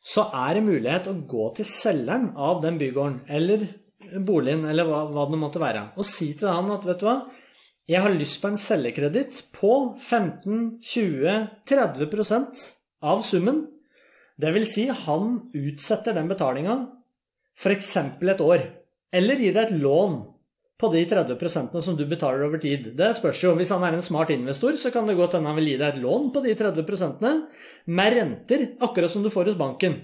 Så er det mulighet å gå til selgeren av den bygården eller boligen eller hva, hva det måtte være, og si til han at vet du hva, jeg har lyst på en selgekreditt på 15-20-30% av summen. Det vil si, han utsetter den betalinga f.eks. et år. Eller gir deg et lån på de 30 som du betaler over tid. Det spørs jo. Hvis han er en smart investor, så kan det godt hende han vil gi deg et lån på de 30 med renter, akkurat som du får hos banken.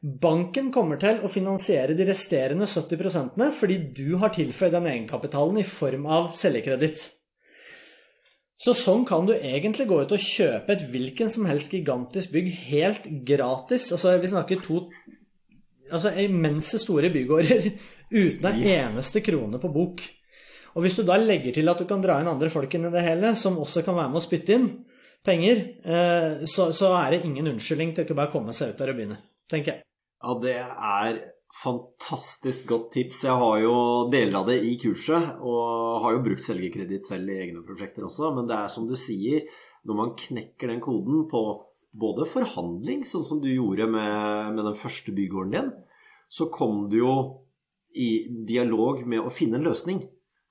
Banken kommer til å finansiere de resterende 70 fordi du har tilføyd den egenkapitalen i form av cellekreditt. Så sånn kan du egentlig gå ut og kjøpe et hvilken som helst gigantisk bygg helt gratis. Altså, vi snakker to altså immense store bygårder uten en yes. eneste krone på bok. Og hvis du da legger til at du kan dra inn andre folk inn i det hele, som også kan være med å spytte inn penger, eh, så, så er det ingen unnskyldning til å bare komme seg ut der og begynne, tenker jeg. Ja, det er fantastisk godt tips. Jeg har jo deler av det i kurset, og har jo brukt selgerkreditt selv i egne prosjekter også. Men det er som du sier, når man knekker den koden på både forhandling, sånn som du gjorde med, med den første bygården din, så kom du jo i dialog med å finne en løsning.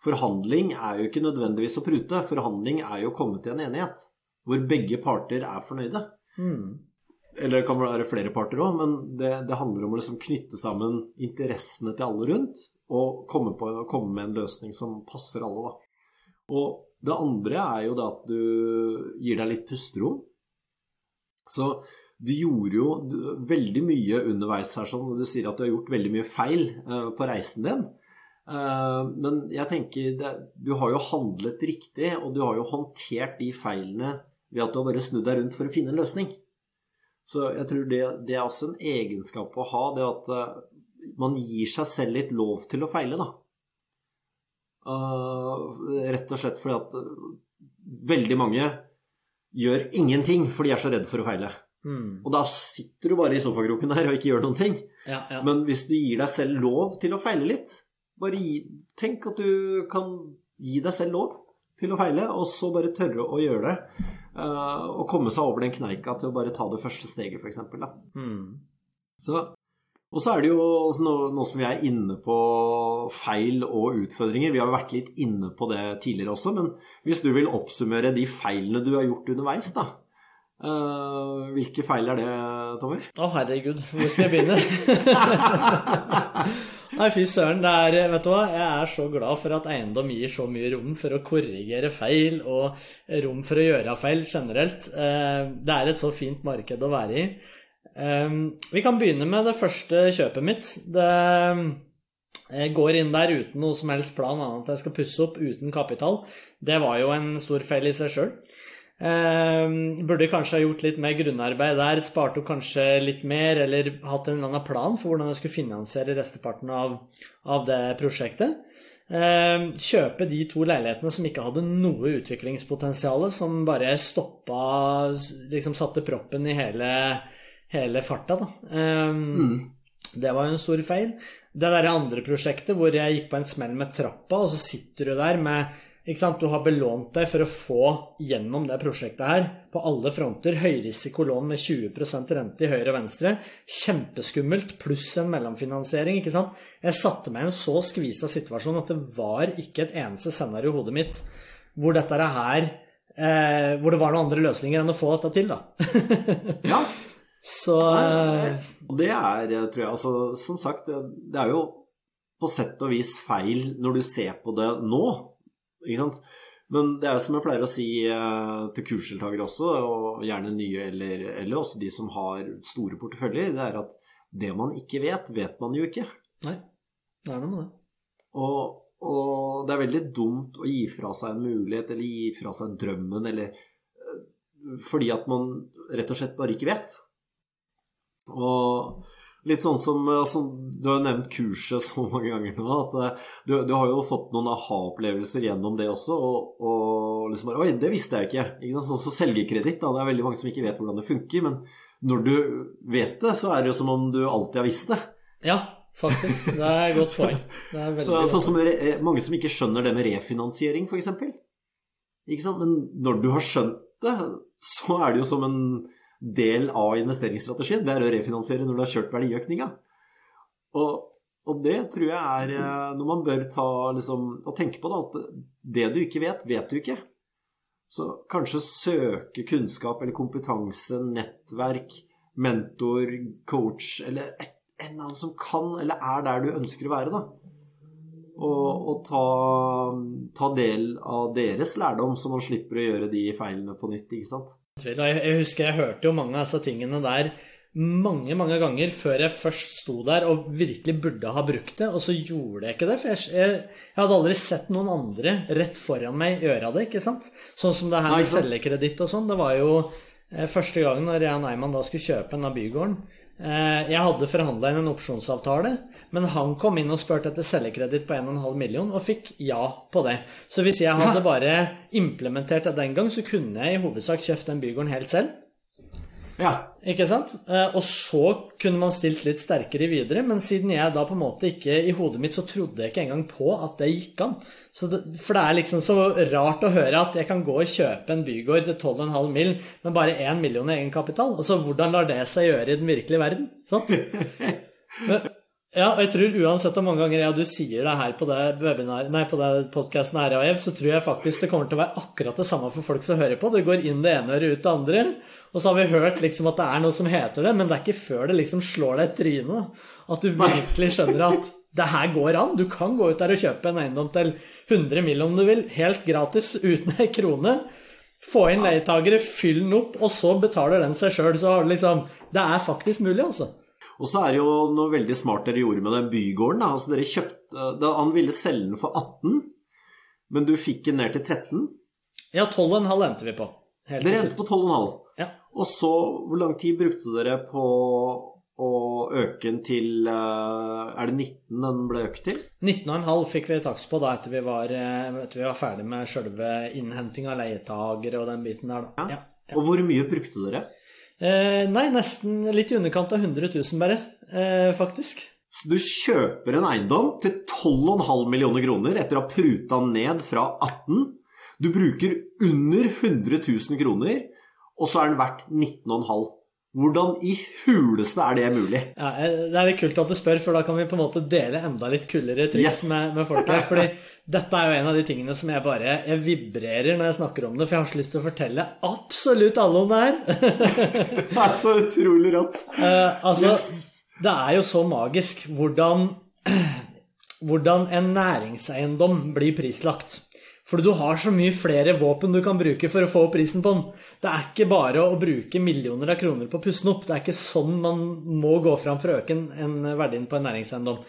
Forhandling er jo ikke nødvendigvis å prute. Forhandling er jo å komme til en enighet hvor begge parter er fornøyde. Mm. Eller det kan være flere parter òg, men det, det, handler om å liksom knytte sammen interessene til alle rundt og komme, på, komme, med en løsning som passer alle. Da. Og det andre er jo det at du gir deg litt pusterom. Så du gjorde jo veldig mye underveis her, sånn, og du sier at du har gjort veldig mye feil uh, på reisen din. Uh, men jeg tenker det, du har jo handlet riktig, og du har jo håndtert de feilene ved at du har bare snudd deg rundt for å finne en løsning. Så jeg tror det, det, er også en egenskap å ha, det at uh, man gir seg selv litt lov til å feile, da. Rett og slett fordi at veldig mange gjør ingenting for de er så redd for å feile. Mm. Og da sitter du bare i sofakroken der og ikke gjør noen ting. Ja, ja. Men hvis du gir deg selv lov til å feile litt, bare gi, tenk at du kan gi deg selv lov til å feile, og så bare tørre å gjøre det. Uh, og komme seg over den kneika til å bare ta det første steget, f.eks. Mm. Så, og så er det jo nå, som vi er inne på feil og utfordringer Vi har jo vært litt inne på det tidligere også, men hvis du vil oppsummere de feilene du har gjort underveis, da. Uh, hvilke feil er det, Tommy? Å, oh, herregud. Hvor skal jeg begynne? [LAUGHS] Nei, fy søren. Det er, vet du hva? Jeg er så glad for at eiendom gir så mye rom for å korrigere feil og rom for å gjøre feil generelt. Uh, det er et så fint marked å være i. Eh, vi kan begynne med det første kjøpet mitt. Det jeg går inn der uten noe som helst plan annet at jeg skal pusse opp uten kapital. Det var jo en stor feil i seg sjøl. Eh, burde kanskje ha gjort litt mer grunnarbeid der, spart opp kanskje litt mer, eller hatt en eller annen plan for hvordan jeg skulle finansiere resteparten av, av det prosjektet. Eh, kjøpe de to leilighetene som ikke hadde noe utviklingspotensial, som bare stoppa Liksom satte proppen i hele, hele farta, da. Eh, mm. Det var jo en stor feil. Det derre andre prosjektet hvor jeg gikk på en smell med trappa, og så sitter du der med? Du har belånt deg for å få gjennom det prosjektet her på alle fronter. Høyrisikolån med 20% rente i høyre og venstre. Kjempeskummelt, pluss en mellomfinansiering. ikke sant? Jeg satte meg i en så skvisa situasjon at det var ikke et eneste scenario i hodet mitt hvor dette er her eh, Hvor det var noen andre løsninger enn å få dette til, da. ja. [LAUGHS] Så Og Det er, tror jeg, altså Som sagt, det, det er jo på sett og vis feil når du ser på det nå. Ikke sant? Men det er jo som jeg pleier å si eh, til kursdeltakere også, og gjerne nye eller, eller, også de som har store porteføljer, det er at det man ikke vet, vet man jo ikke. Nei, det er noe med det. Og, og det er veldig dumt å gi fra seg en mulighet, eller gi fra seg drømmen, eller eh, Fordi at man rett og slett bare ikke vet. Og Litt sånn som altså, Du har nevnt kurset [LAUGHS] så mange ganger nå. at eh, Du, du har jo fått noen aha-opplevelser gjennom det også. Og, og liksom bare Oi, det visste jeg ikke. ikke sånn som så selgerkreditt. Det er veldig mange som ikke vet hvordan det funker. Men når du vet det, så er det jo som om du alltid har visst det. Ja, faktisk. Det er et godt poeng. [LAUGHS] så, sånn som re, mange som ikke skjønner det med refinansiering, f.eks. Men når du har skjønt det, så er det jo som en del av investeringsstrategien. Det er å refinansiere når du har kjørt verdiøkninga. Og, og, det tror jeg er eh, noe man bør ta liksom, og tenke på. Da, at det du ikke vet, vet du ikke. Så kanskje søke kunnskap eller kompetanse, nettverk, mentor, coach eller et, en eller annen som kan eller er der du ønsker å være. da. Og, og ta, ta, del av deres lærdom, så man slipper å gjøre de feilene på nytt. ikke sant? Jeg husker jeg hørte jo mange av disse tingene der mange, mange ganger før jeg først sto der og virkelig burde ha brukt det, og så gjorde jeg ikke det. For jeg, jeg, jeg hadde aldri sett noen andre rett foran meg gjøre det, ikke sant? Sånn som det her med ikke cellekreditt og sånn. Det var jo eh, første gangen når jeg og Neiman da skulle kjøpe en av bygården. Eh, jeg hadde forhandla inn en opsjonsavtale, men han kom inn og spurte etter selgekreditt på 1,5 million og fikk ja på det. Så hvis jeg hadde bare implementert det den gang, så kunne jeg i hovedsak kjøpt den bygården helt selv. Ja. Ikke sant? Eh, Og så kunne man stilt litt sterkere videre, men siden jeg da på en måte ikke I hodet mitt så trodde jeg ikke engang på at det gikk an. Så det, for det er liksom så rart å høre at jeg kan gå og kjøpe en bygård til 12,5 mill. med bare 1 million i egenkapital. Altså, hvordan lar det seg gjøre i den virkelige verden? Sant? [LAUGHS] Men, ja, og jeg tror uansett hvor mange ganger jeg og du sier det her på det webinar, nei, på det podcasten her, så tror jeg faktisk det kommer til å være akkurat det samme for folk som hører på. Det går inn det ene øret, ut det andre. Og så har vi hørt liksom at det er noe som heter det, men det er ikke før det liksom slår deg i trynet at du virkelig skjønner at det her går an. Du kan gå ut der og kjøpe en eiendom til 100 mill. om du vil, helt gratis, uten ei krone. Få inn leietagere, fyll den opp, og så betaler den seg sjøl. Så har du liksom Det er faktisk mulig, altså. Og så er det jo noe veldig smart dere gjorde med den bygården. Altså dere kjøpte, da Han ville selge den for 18, men du fikk den ned til 13. Ja, 12,5 endte vi på. Helt Dere endte på 12,5. Ja. Og så, hvor lang tid brukte dere på å øke den til eh, Er det 19 den ble økt til? 19,5 fikk vi taks på da etter vi var, eh, etter vi var ferdig med sjølve innhenting av leietagere og den biten der, da. Ja. Og hvor mye brukte dere? Eh, nei, nesten litt i underkant av 100 000 bare, eh, faktisk. Så du kjøper en eiendom til 12,5 millioner kroner etter å ha pruta ned fra 18. Du bruker under 100 000 kroner, og så er den verdt 19,5. Hvordan i huleste er det mulig? Ja, eh, det er litt kult at du spør, for da kan vi på en måte dele enda litt kullere triks Yes. med, med folk her. [LAUGHS] Fordi dette er jo en av de tingene som jeg bare Jeg vibrerer når jeg snakker om det, for jeg har så lyst til å fortelle absolutt alle om det her. [LAUGHS] Det er så utrolig rått. Uh, altså, Yes. det er jo så magisk hvordan, [CLEARS THROAT] hvordan en næringseiendom blir prislagt. For du har så mye flere våpen du kan bruke for å få opp prisen på den. Det er ikke bare å bruke millioner av kroner på å pusse den opp. Det er ikke sånn man må gå fram for å øke en, en verdien på en næringseiendom.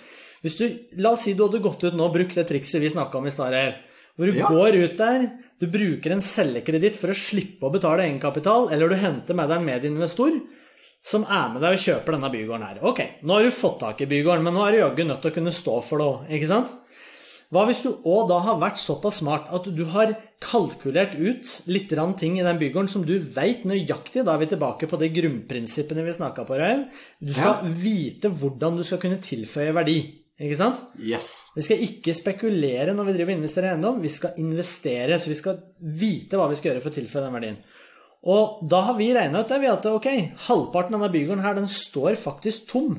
Hvis du, La oss si du hadde gått ut nå og brukt det trikset vi snakka om i stad, hvor du Ja. går ut der, du bruker en selgekreditt for å slippe å betale egenkapital, eller du henter med deg en medieinvestor som er med deg og kjøper denne bygården her. Ok, nå har du fått tak i bygården, men nå er du jaggu nødt til å kunne stå for det òg, ikke sant? Hva hvis du òg da har vært såpass smart at du har kalkulert ut litt ting i den bygården som du veit nøyaktig, da er vi tilbake på de grunnprinsippene vi snakka på, Røyen. Du skal vite hvordan du skal kunne tilføye verdi, ikke sant? Yes. Vi skal ikke spekulere når vi driver og investerer i eiendom, vi skal investere. Så vi skal vite hva vi skal gjøre for å tilføye den verdien. Og da har vi regna ut det, vi at ok, halvparten av denne bygården her, den står faktisk tom.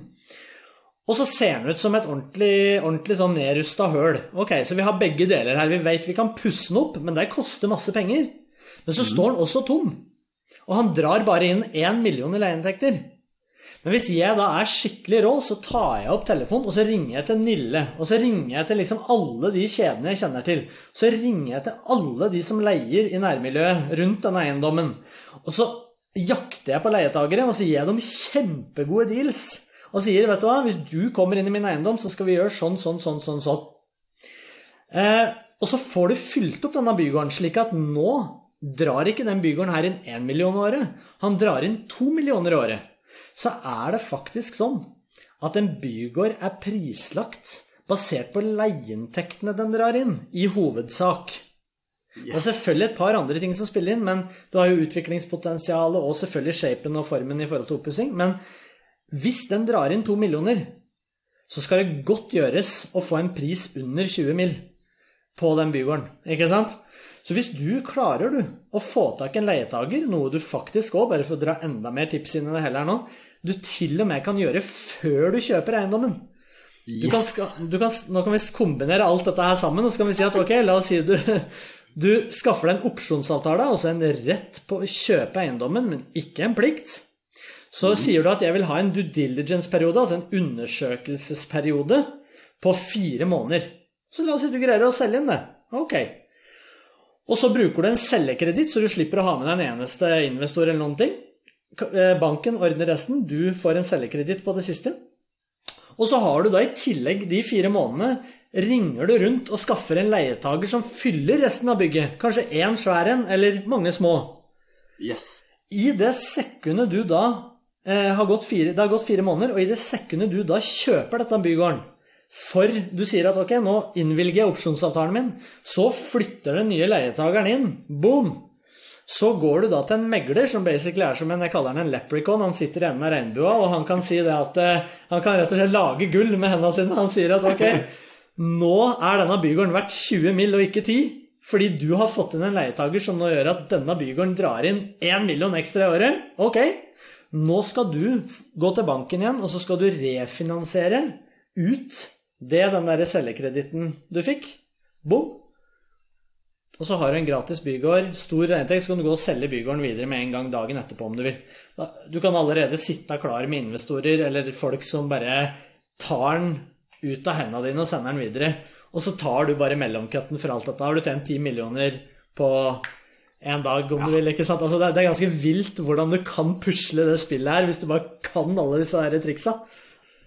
Og så ser den ut som et ordentlig, ordentlig sånn nedrusta høl. Ok, Så vi har begge deler her. Vi vet vi kan pusse den opp, men det koster masse penger. Men så står den også tom. Og han drar bare inn én million i leieinntekter. Men hvis jeg da er skikkelig rå, så tar jeg opp telefonen, og så ringer jeg til Nille. Og så ringer jeg til liksom alle de kjedene jeg kjenner til. Så ringer jeg til alle de som leier i nærmiljøet rundt denne eiendommen. Og så jakter jeg på leietagere, og så gir jeg dem kjempegode deals. Og sier, vet du hva, hvis du kommer inn i min eiendom, så skal vi gjøre sånn, sånn, sånn, sånn. sånn. Eh, og så får du fylt opp denne bygården, slik at nå drar ikke den bygården her inn 1 million i året. Han drar inn 2 millioner i året. Så er det faktisk sånn at en bygård er prislagt basert på leieinntektene den drar inn, i hovedsak. Det er selvfølgelig et par andre ting som spiller inn, men du har jo utviklingspotensialet og selvfølgelig shapen og formen i forhold til oppussing. Men hvis den drar inn to millioner, så skal det godt gjøres å få en pris under 20 mill. på den bygården. Ikke sant? Så hvis du klarer du å få tak i en leietager, noe du faktisk òg, bare for å dra enda mer tips inn i det hele her nå, du til og med kan gjøre før du kjøper eiendommen. Du kan, Yes. du kan, nå kan vi kombinere alt dette her sammen, og så kan vi si at ok, la oss si du, du skaffer deg en opsjonsavtale, altså en rett på å kjøpe eiendommen, men ikke en plikt. Så sier du at jeg vil ha en due diligence-periode, altså en undersøkelsesperiode, på fire måneder. Så la oss si du greier å selge inn det. Ok. Og så bruker du en selgekreditt, så du slipper å ha med deg en eneste investor eller noen ting. eh, banken ordner resten, du får en selgekreditt på det siste. Og så har du da i tillegg de fire månedene ringer du rundt og skaffer en leietager som fyller resten av bygget. Kanskje én svær en, eller mange små. Yes. I det sekundet du da eh, har gått fire, Det har gått fire måneder, og i det sekundet du da kjøper dette bygården For du sier at ok, nå innvilger jeg opsjonsavtalen min, så flytter den nye leietageren inn. Boom! Så går du da til en megler som basically er som en jeg kaller han en leprechaun. Han sitter i enden av regnbua, og han kan si det at eh, han kan rett og slett lage gull med hendene sine. Han sier at ok, nå er denne bygården verdt 20 mill. og ikke 10. Fordi du har fått inn en leietager som nå gjør at denne bygården drar inn 1 million ekstra i året. Ok, nå skal du gå til banken igjen, og så skal du refinansiere ut det den derre cellekreditten du fikk. Bom! Og så har du en gratis bygård, stor reinntekt, så kan du gå og selge bygården videre med en gang dagen etterpå om du vil. Du kan allerede sitte klar med investorer eller folk som bare tar den ut av hendene dine og sender den videre. Og så tar du bare mellomcutten for alt dette. Har du tjent 10 millioner på en dag, om du vil. ikke sant? Altså, det, det er ganske vilt hvordan du kan pusle det spillet her, hvis du bare kan alle disse her triksa.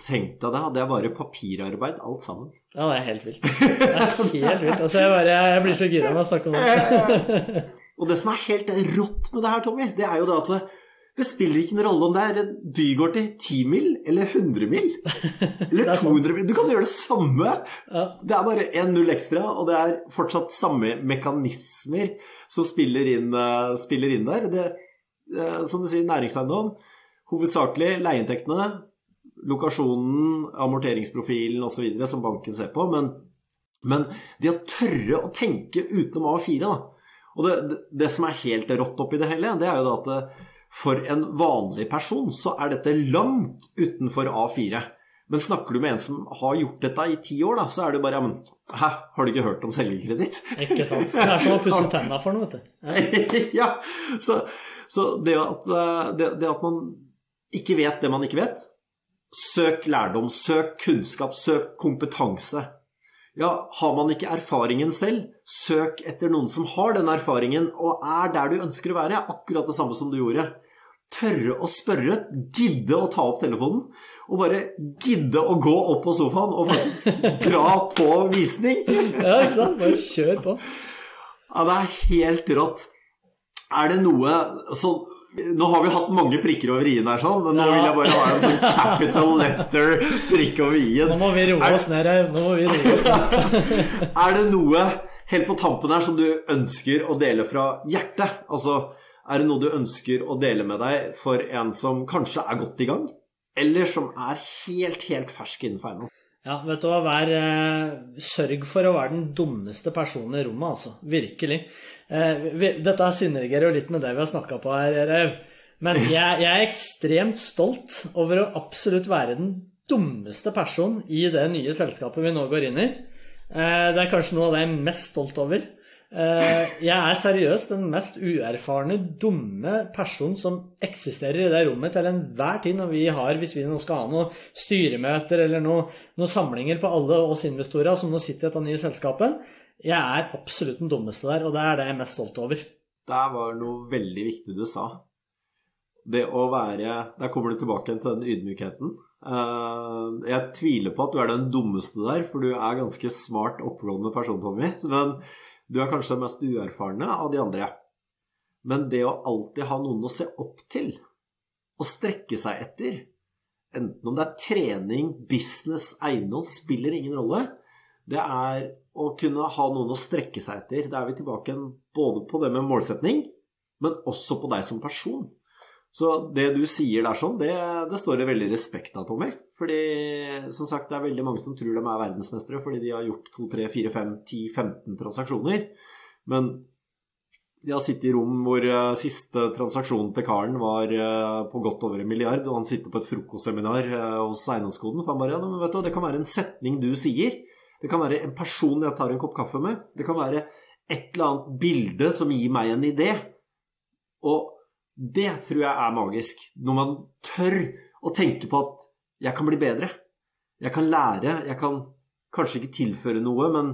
Tenk deg det, det er bare papirarbeid, alt sammen. Ja, det er helt vilt. Det er helt vilt. Altså, jeg, bare, jeg blir så gira av å snakke om det. [LAUGHS] Og det som er helt rått med det her, Tommy, det er jo det at det, spiller ikke noen rolle om det er en bygård til 10 mil eller 100 mil. [LAUGHS] Eller 200 mil. Du kan gjøre det samme. Det er bare én null ekstra, og det er fortsatt samme mekanismer som spiller inn, eh, spiller inn der. Det, eh, som du sier, næringseiendom. Hovedsakelig leieinntektene, lokasjonen, amorteringsprofilen osv. som banken ser på. Men, men det å tørre å tenke utenom A4, da. Og det, det, det som er helt rått oppi det hele, det er jo da at det, for en vanlig person så er dette langt utenfor A4. Men snakker du med en som har gjort dette i ti år, da, så er det bare ja, men, Hæ, har du ikke hørt om selgekreditt? Ikke sant. Det er som å pusse tenna for noe, vet du. [LAUGHS] Ja. så, så det, at, eh, det, det at man ikke vet det man ikke vet Søk lærdom, søk kunnskap, søk kompetanse. Ja, har man ikke erfaringen selv, søk etter noen som har den erfaringen og er der du ønsker å være. Akkurat det samme som du gjorde. Tørre å spørre, gidde å ta opp telefonen, og bare gidde å gå opp på sofaen og faktisk [LAUGHS] dra på visning. ja, ikke sant. Bare kjør på. Ja, det er helt rått. Er det noe sånn nå har vi hatt mange prikker over i-en her, sånn, nå vil jeg bare ha en sånn capital letter prikk over i-en. Nå må vi roe oss ned her. Nå må vi roe oss ned. [LAUGHS] er det noe helt på tampen her som du ønsker å dele fra hjertet? Altså, er det noe du ønsker å dele med deg for en som kanskje er godt i gang, eller som er helt, helt fersk innenfor eiendom? Ja, vet du hva, vær, eh, Sørg for å være den dummeste personen i rommet, altså. Virkelig. Eh, dette synergerer jo litt med det vi har snakka på her, Rev. Men jeg, jeg er ekstremt stolt over å absolutt være den dummeste personen i det nye selskapet vi nå går inn i. Eh, det er kanskje noe av det jeg er mest stolt over. Eh, jeg er seriøst den mest uerfarne, dumme personen som eksisterer i det rommet til enhver tid når vi har, hvis vi nå skal ha noen styremøter eller noen, noen samlinger på alle oss investorer som nå sitter i dette nye selskapet. Jeg er absolutt den dummeste der, og det er det jeg er mest stolt over. Det var noe veldig viktig du sa. Det å være Der kommer du tilbake til den ydmykheten. Eh, jeg tviler på at du er den dummeste der, for du er ganske smart, oppegående person, Tommy. Men du er kanskje den mest uerfarne av de andre. Men det å alltid ha noen å se opp til og strekke seg etter, enten om det er trening, business, eiendom, spiller ingen rolle, det er å kunne ha noen å strekke seg etter. Da er vi tilbake både på det med målsetning, men også på deg som person. Så det du sier der sånn, det, det står det veldig respekt av, Tommy. Fordi som sagt, det er veldig mange som tror de er verdensmestere fordi de har gjort 2, 3, 4, 5, 10, 15 transaksjoner. Men de har sittet i rom hvor uh, siste transaksjonen til karen var uh, på godt over en milliard, og han sitter på et frokostseminar uh, hos Eiendomskoden. For han bare ja, men vet du, Det kan være en setning du sier. Det kan være en person jeg tar en kopp kaffe med. Det kan være et eller annet bilde som gir meg en idé. Og det tror jeg er magisk. Når man tør å tenke på at jeg kan bli bedre. Jeg kan lære. Jeg kan kanskje ikke tilføre noe, men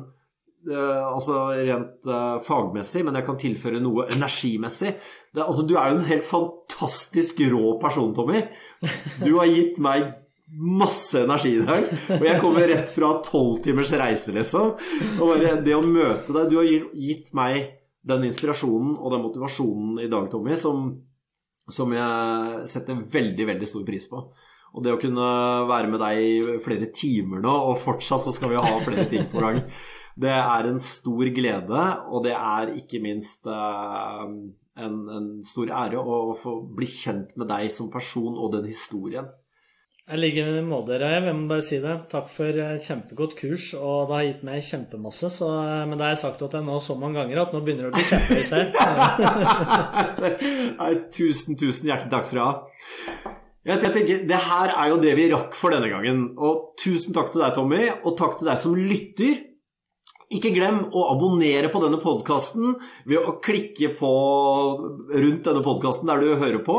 uh, altså rent uh, fagmessig, men jeg kan tilføre noe energimessig. Det, altså, du er jo en helt fantastisk rå person, Tommy. Du har gitt meg masse energi i dag. Og jeg kommer rett fra tolv timers reise, liksom. Og bare det å møte deg Du har gitt meg den inspirasjonen og den motivasjonen i dag, Tommy, som, som jeg setter veldig, veldig stor pris på. Og det å kunne være med deg i flere timer nå, og fortsatt så skal vi ha flere ting på gang, det er en stor glede, og det er ikke minst eh, en, en, stor ære å få bli kjent med deg som person og den historien. Jeg ligger med måte, Reiv. Jeg må bare si det. Takk for kjempegodt kurs, og det har gitt meg kjempemasse. Så, men det har jeg sagt til deg nå så mange ganger at nå begynner det å bli kjempehøys her. [LAUGHS] tusen, tusen hjertelig takk skal du ha. Jeg tenker, Det her er jo det vi rakk for denne gangen. Og tusen takk til deg, Tommy, og takk til deg som lytter. Ikke glem å abonnere på denne podkasten ved å klikke på rundt denne podkasten der du hører på.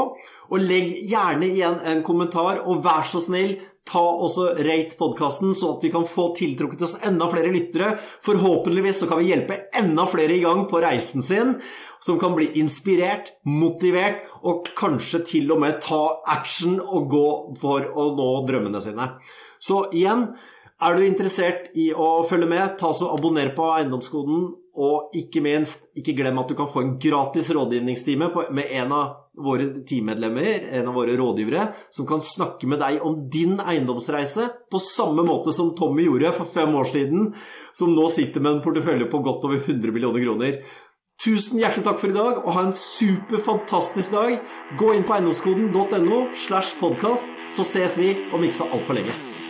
Og legg gjerne igjen en kommentar, og vær så snill, ta også rate podkasten, så at vi kan få tiltrukket oss enda flere lyttere. Forhåpentligvis så kan vi hjelpe enda flere i gang på reisen sin, som kan bli inspirert, motivert, og kanskje til og med ta action og gå for å nå drømmene sine. Så igjen er du interessert i å følge med, ta så abonner på Eiendomskoden. Og ikke minst, ikke glem at du kan få en gratis rådgivningstime med en av våre teammedlemmer, en av våre rådgivere, som kan snakke med deg om din eiendomsreise på samme måte som Tommy gjorde for fem år siden, som nå sitter med en portefølje på godt over 100 millioner kroner. Tusen hjertelig takk for i dag, og ha en super fantastisk dag. Gå inn på eiendomskoden.no slash podkast, så ses vi om ikke så altfor lenge.